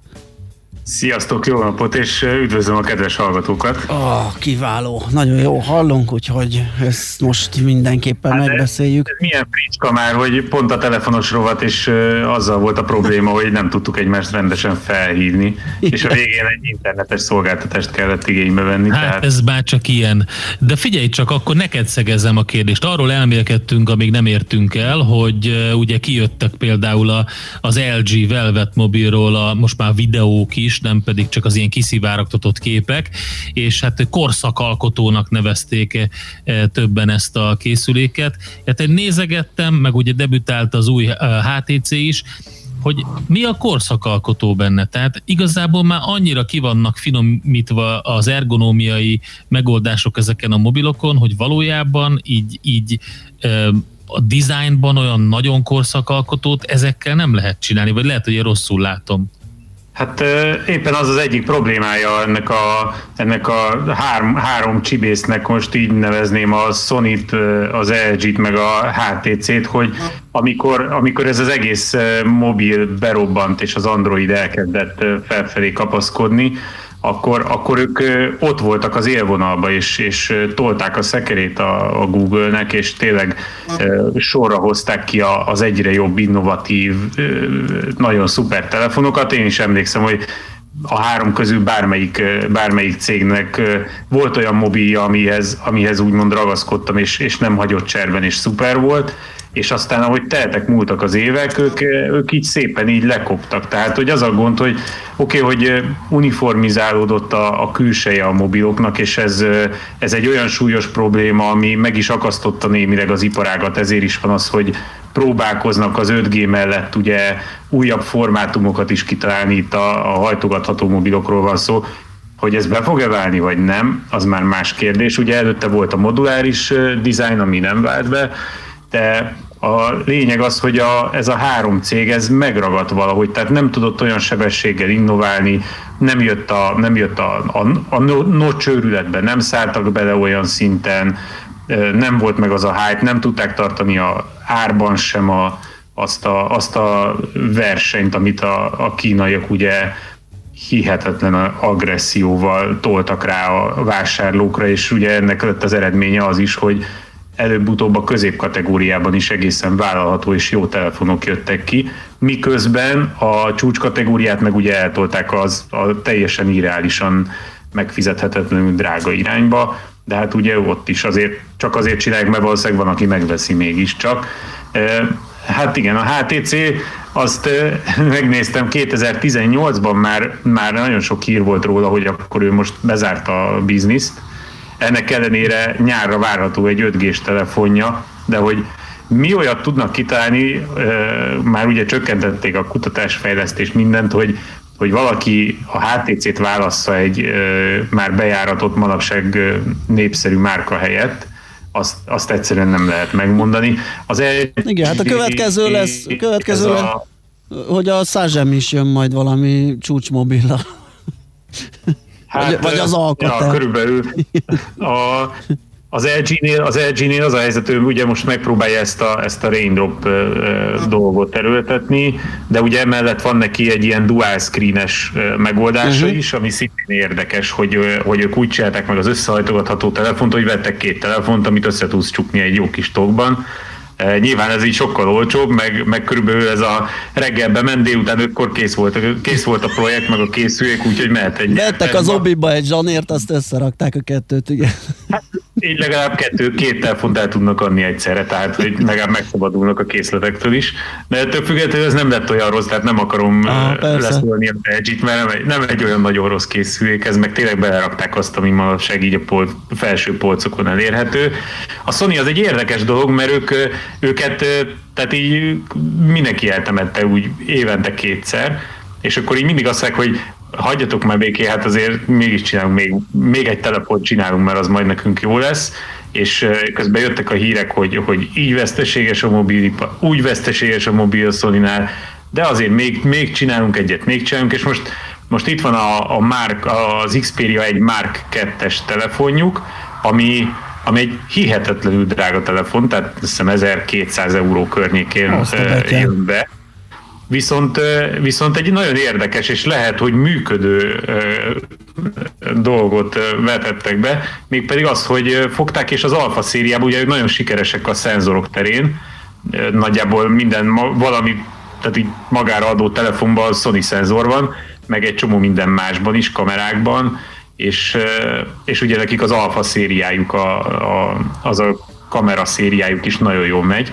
S16: Sziasztok, jó napot, és üdvözlöm a kedves hallgatókat!
S2: Oh, kiváló, nagyon jó hallunk, úgyhogy ezt most mindenképpen hát megbeszéljük.
S16: Ez, ez milyen fricska már, hogy pont a telefonos rovat, és uh, azzal volt a probléma, hogy nem tudtuk egymást rendesen felhívni, és a végén egy internetes szolgáltatást kellett igénybe venni.
S3: Hát tehát... ez már csak ilyen. De figyelj csak, akkor neked szegezem a kérdést. Arról elmélkedtünk, amíg nem értünk el, hogy uh, ugye kijöttek például a, az LG Velvet mobilról a, most már videók is, nem pedig csak az ilyen kiszivárogtatott képek, és hát korszakalkotónak nevezték e, többen ezt a készüléket. Hát én nézegettem, meg ugye debütált az új HTC is, hogy mi a korszakalkotó benne. Tehát igazából már annyira ki vannak finomítva az ergonómiai megoldások ezeken a mobilokon, hogy valójában így, így a dizájnban olyan nagyon korszakalkotót ezekkel nem lehet csinálni, vagy lehet, hogy én rosszul látom.
S16: Hát éppen az az egyik problémája ennek a, ennek a három, három csibésznek, most így nevezném a Sony-t, ö, az LG-t, meg a HTC-t, hogy amikor, amikor ez az egész mobil berobbant, és az Android elkezdett felfelé kapaszkodni, akkor, akkor ők ott voltak az élvonalba, és, és tolták a szekerét a, a Google-nek, és tényleg sorra hozták ki az egyre jobb, innovatív, nagyon szuper telefonokat. Én is emlékszem, hogy a három közül bármelyik, bármelyik cégnek volt olyan mobilja, amihez, amihez úgymond ragaszkodtam, és, és nem hagyott cserben, és szuper volt és aztán ahogy teltek múltak az évek, ők, ők így szépen így lekoptak. Tehát, hogy az a gond, hogy oké, okay, hogy uniformizálódott a, a külseje a mobiloknak, és ez, ez egy olyan súlyos probléma, ami meg is akasztotta némileg az iparágat, ezért is van az, hogy próbálkoznak az 5G mellett ugye újabb formátumokat is kitalálni, itt a, a hajtogatható mobilokról van szó, hogy ez be fog-e válni, vagy nem, az már más kérdés. Ugye előtte volt a moduláris design, ami nem vált be, de a lényeg az, hogy a, ez a három cég ez megragadt valahogy, tehát nem tudott olyan sebességgel innoválni, nem jött a, nem jött a, a, a notch őrületbe, nem szálltak bele olyan szinten, nem volt meg az a hype, nem tudták tartani a árban sem a, azt, a, azt a versenyt, amit a, a kínaiak ugye hihetetlen agresszióval toltak rá a vásárlókra, és ugye ennek lett az eredménye az is, hogy előbb-utóbb a középkategóriában is egészen vállalható és jó telefonok jöttek ki, miközben a csúcskategóriát meg ugye eltolták az a teljesen irreálisan megfizethetetlenül drága irányba, de hát ugye ott is azért, csak azért csinálják, mert valószínűleg van, aki megveszi mégiscsak. Hát igen, a HTC, azt megnéztem 2018-ban már, már nagyon sok hír volt róla, hogy akkor ő most bezárta a bizniszt, ennek ellenére nyárra várható egy 5G-s telefonja, de hogy mi olyat tudnak kitalálni, már ugye csökkentették a kutatásfejlesztés mindent, hogy hogy valaki a HTC-t válassza egy már bejáratott manapság népszerű márka helyett, azt, azt egyszerűen nem lehet megmondani. Az
S2: Igen, hát a következő lesz, a következő lesz, a... hogy a Százsem is jön majd valami csúcsmobilla. Hát, vagy, vagy az alkatár.
S16: Ja, körülbelül. A, az LG-nél, az LG-nél az a helyzet, hogy ugye most megpróbálja ezt a, ezt a raindrop dolgot terültetni, de ugye emellett van neki egy ilyen dual screenes megoldása uh-huh. is, ami szintén érdekes, hogy, hogy ők úgy csinálták meg az összehajtogatható telefont, hogy vettek két telefont, amit össze tudsz csukni egy jó kis tokban, Nyilván ez így sokkal olcsóbb, meg, meg körülbelül ez a reggelbe ment, délután ötkor kész volt, kész volt a projekt, meg a készülék, úgyhogy mehet egy...
S2: Vettek az obiba egy zsanért, azt összerakták a kettőt, igen.
S16: Hát, így legalább kettő, két telefont el tudnak adni egyszerre, tehát hogy legalább megszabadulnak a készletektől is. De ettől függetlenül ez nem lett olyan rossz, tehát nem akarom ah, leszólni a edge mert nem egy, nem egy olyan nagyon rossz készülék, ez meg tényleg belerakták azt, ami ma segít a pol, felső polcokon elérhető. A Sony az egy érdekes dolog, mert ők, őket, tehát így mindenki eltemette úgy évente kétszer, és akkor így mindig azt mondják, hogy hagyjatok már béké, hát azért mégis csinálunk, még, még egy telefont csinálunk, mert az majd nekünk jó lesz, és közben jöttek a hírek, hogy, hogy így veszteséges a mobil, úgy veszteséges a mobil sony de azért még, még csinálunk egyet, még csinálunk, és most, most itt van a, a Mark, az Xperia egy Mark 2-es telefonjuk, ami, ami egy hihetetlenül drága telefon, tehát azt hiszem 1200 euró környékén jön be. Viszont, viszont egy nagyon érdekes, és lehet, hogy működő dolgot vetettek be, mégpedig az, hogy fogták, és az alfa szériában ugye nagyon sikeresek a szenzorok terén, nagyjából minden valami, tehát így magára adó telefonban Sony szenzor van, meg egy csomó minden másban is, kamerákban, és, és ugye nekik az alfa szériájuk, a, a, az a kamera szériájuk is nagyon jól megy,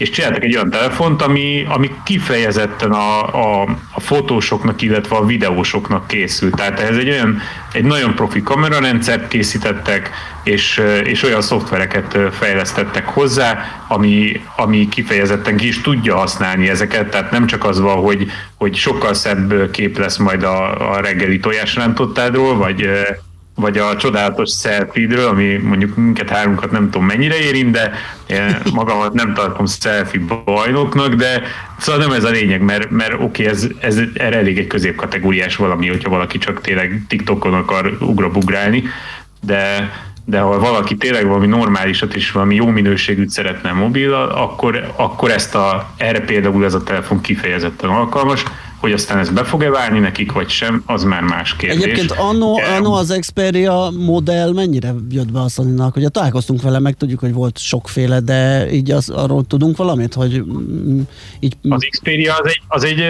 S16: és csináltak egy olyan telefont, ami, ami kifejezetten a, a, a fotósoknak, illetve a videósoknak készült. Tehát ez egy olyan, egy nagyon profi kamerarendszert készítettek, és, és olyan szoftvereket fejlesztettek hozzá, ami, ami kifejezetten ki is tudja használni ezeket, tehát nem csak az van, hogy, hogy sokkal szebb kép lesz majd a, a reggeli tojásrántotádról, vagy vagy a csodálatos selfie ami mondjuk minket hárunkat nem tudom mennyire érint, de magamat nem tartom selfie bajnoknak, de szóval nem ez a lényeg, mert, mert oké, okay, ez, ez erre elég egy középkategóriás valami, hogyha valaki csak tényleg TikTokon akar ugrabugrálni, de de ha valaki tényleg valami normálisat és valami jó minőségűt szeretne mobil, akkor, akkor ezt a, erre például ez a telefon kifejezetten alkalmas, hogy aztán ez be fog-e válni nekik, vagy sem, az már más kérdés.
S2: Egyébként anno, anno az Xperia modell mennyire jött be a sony Ugye találkoztunk vele, meg tudjuk, hogy volt sokféle, de így az, arról tudunk valamit, hogy így...
S16: Az Xperia az egy, az egy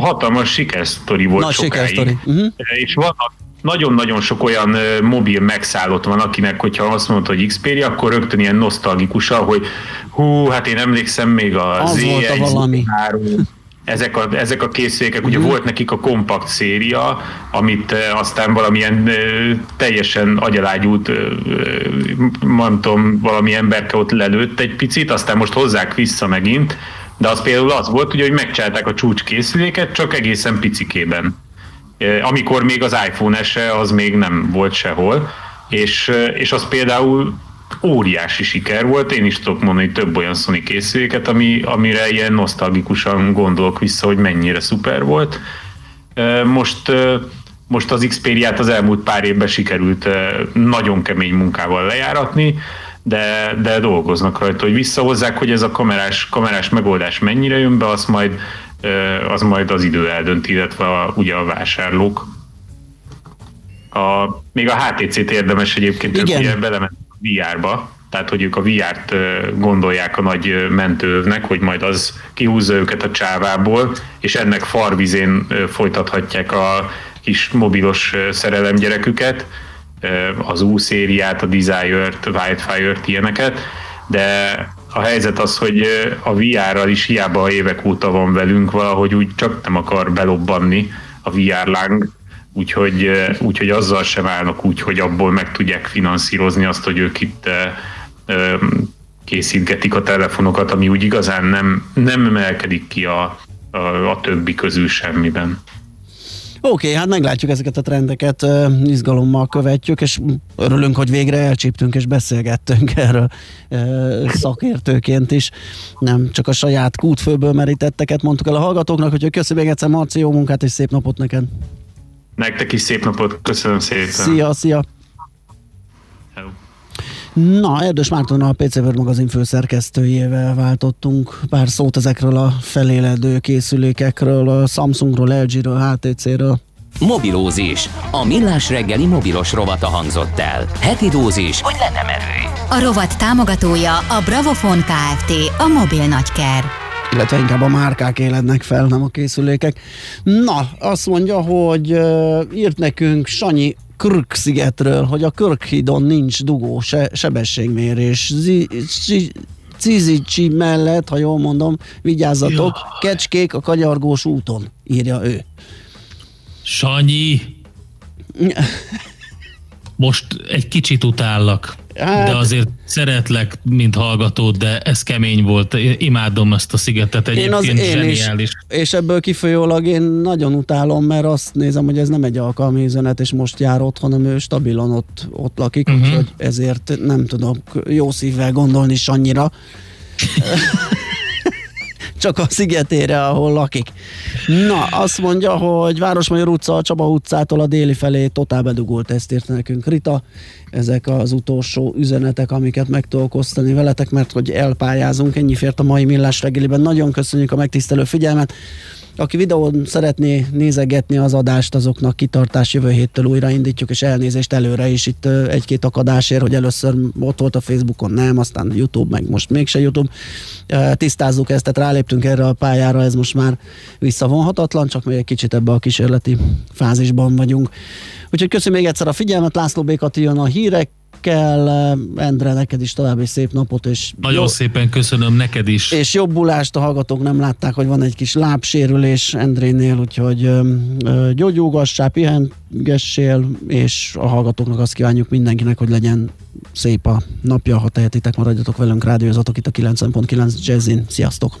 S16: hatalmas sikersztori volt
S2: Nagy
S16: sokáig.
S2: sikersztori. Uh-huh.
S16: És vannak nagyon-nagyon sok olyan mobil megszállott van, akinek, hogyha azt mondod, hogy Xperia, akkor rögtön ilyen nosztalgikusan, hogy hú, hát én emlékszem még a
S2: Az volt a valami.
S16: Z1, ezek a, ezek a készülékek, ugye
S2: Mhm.
S16: volt nekik a kompakt széria, amit eh, aztán valamilyen eh, teljesen agyalágyút, eh, mondtam, valami emberke ott lelőtt egy picit, aztán most hozzák vissza megint, de az például az volt, ugye, hogy megcsinálták a csúcskészüléket, csak egészen picikében. Amikor még az iPhone SE az még nem volt sehol, és, és az például óriási siker volt, én is tudok mondani több olyan Sony készüléket, ami, amire ilyen nosztalgikusan gondolok vissza, hogy mennyire szuper volt. Most, most az Xperia-t az elmúlt pár évben sikerült nagyon kemény munkával lejáratni, de, de dolgoznak rajta, hogy visszahozzák, hogy ez a kamerás, kamerás megoldás mennyire jön be, azt majd, az majd az idő eldönti, illetve a, ugye a vásárlók. A, még a HTC-t érdemes egyébként,
S2: Igen.
S16: a VR-ba, tehát hogy ők a VR-t gondolják a nagy ö, mentőövnek, hogy majd az kihúzza őket a csávából, és ennek farvizén folytathatják a kis mobilos szerelemgyereküket, az U-szériát, a Desire-t, Wildfire-t, ilyeneket, de a helyzet az, hogy a VR-ral is hiába évek óta van velünk, valahogy úgy csak nem akar belobbanni a VR láng, úgyhogy, úgyhogy azzal sem állnak úgy, hogy abból meg tudják finanszírozni azt, hogy ők itt készítgetik a telefonokat, ami úgy igazán nem, nem emelkedik ki a, a, a többi közül semmiben.
S2: Oké, hát meglátjuk ezeket a trendeket, izgalommal követjük, és örülünk, hogy végre elcsíptünk és beszélgettünk erről szakértőként is. Nem csak a saját kútfőből merítetteket mondtuk el a hallgatóknak, hogy köszönjük még egyszer, Marci, jó munkát és szép napot neked.
S16: Nektek is szép napot, köszönöm szépen.
S2: Szia, szia! Na, Erdős Márton a PC World magazin főszerkesztőjével váltottunk pár szót ezekről a feléledő készülékekről, a Samsungról, LG-ről, HTC-ről.
S1: Mobilózis. A millás reggeli mobilos rovata hangzott el. Heti dózis, hogy lenne merő.
S5: A rovat támogatója a Bravofon Kft. A mobil nagyker.
S2: Illetve inkább a márkák élednek fel, nem a készülékek. Na, azt mondja, hogy uh, írt nekünk Sanyi Krk szigetről, hogy a Körkhídon nincs dugó, se, sebességmérés. Zi, zi, Cizicsi mellett, ha jól mondom, vigyázzatok, kecskék a kanyargós úton, írja ő.
S3: Sanyi, most egy kicsit utállak,
S2: Hát-
S3: de azért szeretlek, mint hallgatód, de ez kemény volt. Én Imádom ezt a szigetet, egyébként zseniális.
S2: is, és ebből kifolyólag én nagyon utálom, mert azt nézem, hogy ez nem egy alkalmi üzenet, és most jár ott, hanem ő stabilan ott, ott lakik, uh-huh. úgyhogy ezért nem tudok jó szívvel gondolni annyira. Csak a szigetére, ahol lakik. Na, azt mondja, hogy Városmajor utca, a Csaba utcától a déli felé totál bedugult, ezt írt nekünk Rita. Ezek az utolsó üzenetek, amiket meg tudok osztani veletek, mert hogy elpályázunk, ennyi fért a mai millás reggeliben. Nagyon köszönjük a megtisztelő figyelmet. Aki videón szeretné nézegetni az adást, azoknak kitartás jövő héttől újra indítjuk, és elnézést előre is itt egy-két akadásért, hogy először ott volt a Facebookon, nem, aztán YouTube, meg most mégse YouTube. Tisztázzuk ezt, tehát ráléptünk erre a pályára, ez most már visszavonhatatlan, csak még egy kicsit ebbe a kísérleti fázisban vagyunk. Úgyhogy köszönöm még egyszer a figyelmet, László Békati jön a hírekkel, Endre, neked is további szép napot, és
S3: Nagyon
S2: jó-
S3: szépen köszönöm neked is.
S2: és jobbulást a hallgatók nem látták, hogy van egy kis lábsérülés Endrénél, úgyhogy gyógyulgassál, pihengessél, és a hallgatóknak azt kívánjuk mindenkinek, hogy legyen szép a napja, ha tehetitek, maradjatok velünk, rádiózatok itt a 90.9 Jazzin. Sziasztok!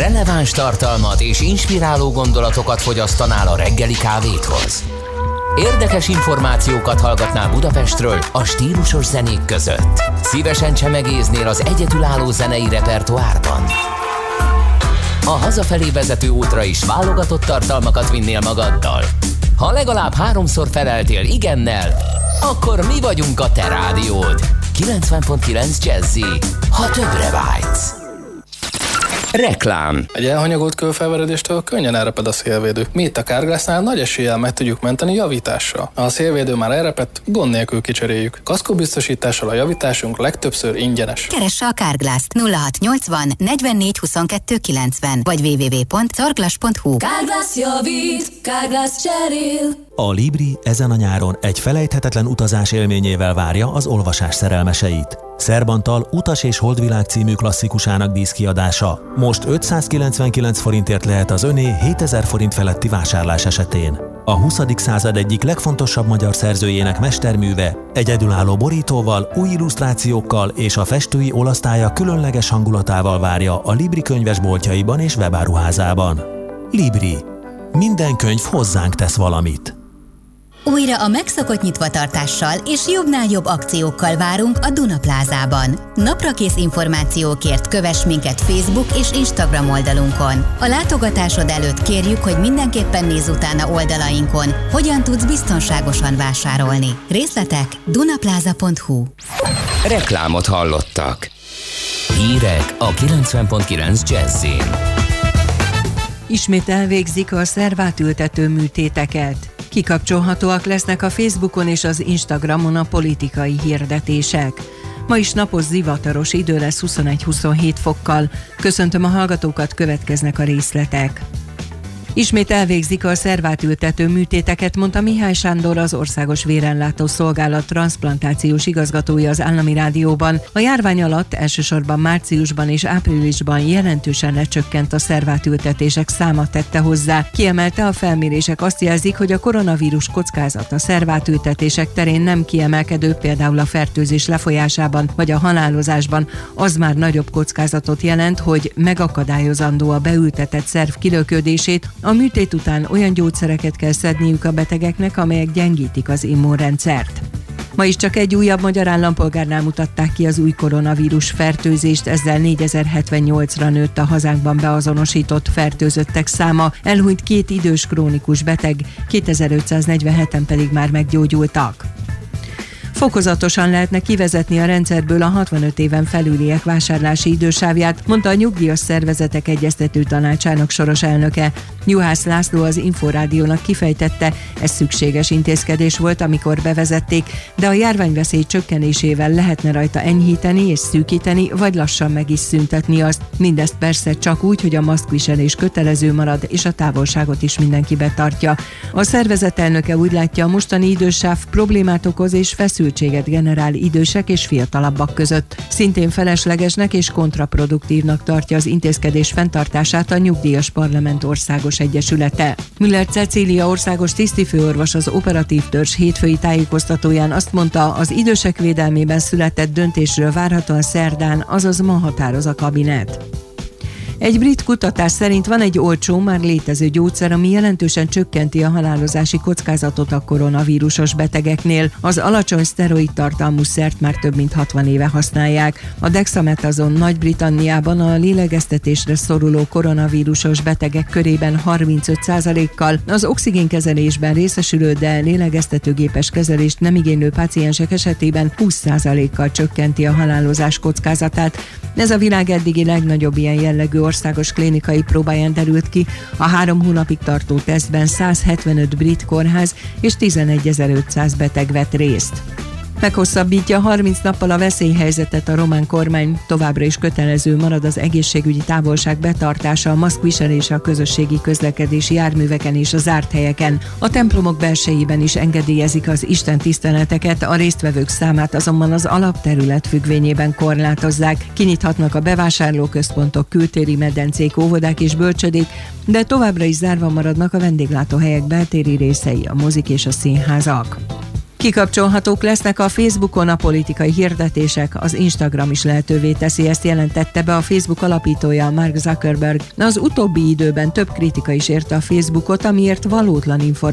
S4: Releváns tartalmat és inspiráló gondolatokat fogyasztanál a reggeli kávéthoz. Érdekes információkat hallgatnál Budapestről a stílusos zenék között. Szívesen csemegéznél az egyedülálló zenei repertoárban. A hazafelé vezető útra is válogatott tartalmakat vinnél magaddal. Ha legalább háromszor feleltél igennel, akkor mi vagyunk a te rádiód. 90.9 Jazzy, ha többre vágysz.
S1: Reklám.
S17: Egy elhanyagolt kőfelveredéstől könnyen elreped a szélvédő. Mi itt a Kárglásznál nagy eséllyel meg tudjuk menteni javítással. Ha a szélvédő már elrepett, gond nélkül kicseréljük. Kaszkóbiztosítással a javításunk legtöbbször ingyenes.
S5: Keresse a Kárglászt 0680 44 22 90 vagy www.carglass.hu
S18: Kárglász javít, Kárglász cserél.
S19: A Libri ezen a nyáron egy felejthetetlen utazás élményével várja az olvasás szerelmeseit. Szerbantal Utas és Holdvilág című klasszikusának díszkiadása. Most 599 forintért lehet az öné 7000 forint feletti vásárlás esetén. A 20. század egyik legfontosabb magyar szerzőjének mesterműve egyedülálló borítóval, új illusztrációkkal és a festői olasztálya különleges hangulatával várja a Libri könyvesboltjaiban és webáruházában. Libri. Minden könyv hozzánk tesz valamit.
S5: Újra a megszokott nyitvatartással és jobbnál jobb akciókkal várunk a Duna Plázában. Naprakész információkért kövess minket Facebook és Instagram oldalunkon. A látogatásod előtt kérjük, hogy mindenképpen nézz utána oldalainkon, hogyan tudsz biztonságosan vásárolni. Részletek dunaplaza.hu
S1: Reklámot hallottak.
S4: Hírek a 90.9 Jazzin.
S12: Ismét elvégzik a szervátültető műtéteket. Kikapcsolhatóak lesznek a Facebookon és az Instagramon a politikai hirdetések. Ma is napos zivataros idő lesz 21-27 fokkal. Köszöntöm a hallgatókat, következnek a részletek. Ismét elvégzik a szervátültető műtéteket, mondta Mihály Sándor, az Országos Vérenlátó Szolgálat transplantációs igazgatója az Állami Rádióban. A járvány alatt elsősorban márciusban és áprilisban jelentősen lecsökkent a szervátültetések száma tette hozzá. Kiemelte a felmérések azt jelzik, hogy a koronavírus kockázat a szervátültetések terén nem kiemelkedő, például a fertőzés lefolyásában vagy a halálozásban. Az már nagyobb kockázatot jelent, hogy megakadályozandó a beültetett szerv kilöködését, a műtét után olyan gyógyszereket kell szedniük a betegeknek, amelyek gyengítik az immunrendszert. Ma is csak egy újabb magyar állampolgárnál mutatták ki az új koronavírus fertőzést, ezzel 4078-ra nőtt a hazánkban beazonosított fertőzöttek száma, elhunyt két idős krónikus beteg, 2547-en pedig már meggyógyultak. Fokozatosan lehetne kivezetni a rendszerből a 65 éven felüliek vásárlási idősávját, mondta a Nyugdíjas Szervezetek Egyeztető Tanácsának soros elnöke. Juhász László az Inforádiónak kifejtette, ez szükséges intézkedés volt, amikor bevezették, de a járványveszély csökkenésével lehetne rajta enyhíteni és szűkíteni, vagy lassan meg is szüntetni azt. Mindezt persze csak úgy, hogy a maszkviselés kötelező marad, és a távolságot is mindenki betartja. A szervezet elnöke úgy látja, a mostani idősáv problémát okoz és feszültséget generál idősek és fiatalabbak között. Szintén feleslegesnek és kontraproduktívnak tartja az intézkedés fenntartását a Nyugdíjas Parlament Országos Egyesülete. Müller Cecília országos tisztifőorvos az operatív törzs hétfői tájékoztatóján azt mondta, az idősek védelmében született döntésről várhatóan szerdán, azaz ma határoz a kabinet. Egy brit kutatás szerint van egy olcsó, már létező gyógyszer, ami jelentősen csökkenti a halálozási kockázatot a koronavírusos betegeknél. Az alacsony szteroid tartalmú szert már több mint 60 éve használják. A dexametazon Nagy-Britanniában a lélegeztetésre szoruló koronavírusos betegek körében 35%-kal, az oxigénkezelésben részesülő, de lélegeztetőgépes kezelést nem igénylő páciensek esetében 20%-kal csökkenti a halálozás kockázatát. Ez a világ eddigi legnagyobb ilyen jellegű országos klinikai próbáján derült ki. A három hónapig tartó tesztben 175 brit kórház és 11.500 beteg vett részt. Meghosszabbítja 30 nappal a veszélyhelyzetet a román kormány, továbbra is kötelező marad az egészségügyi távolság betartása, a maszkviselése a közösségi közlekedési járműveken és a zárt helyeken. A templomok belsejében is engedélyezik az Isten tiszteleteket, a résztvevők számát azonban az alapterület függvényében korlátozzák. Kinyithatnak a bevásárlóközpontok, kültéri medencék, óvodák és bölcsödék, de továbbra is zárva maradnak a vendéglátóhelyek beltéri részei, a mozik és a színházak. Kikapcsolhatók lesznek a Facebookon a politikai hirdetések, az Instagram is lehetővé teszi, ezt jelentette be a Facebook alapítója Mark Zuckerberg. Az utóbbi időben több kritika is érte a Facebookot, amiért valótlan információ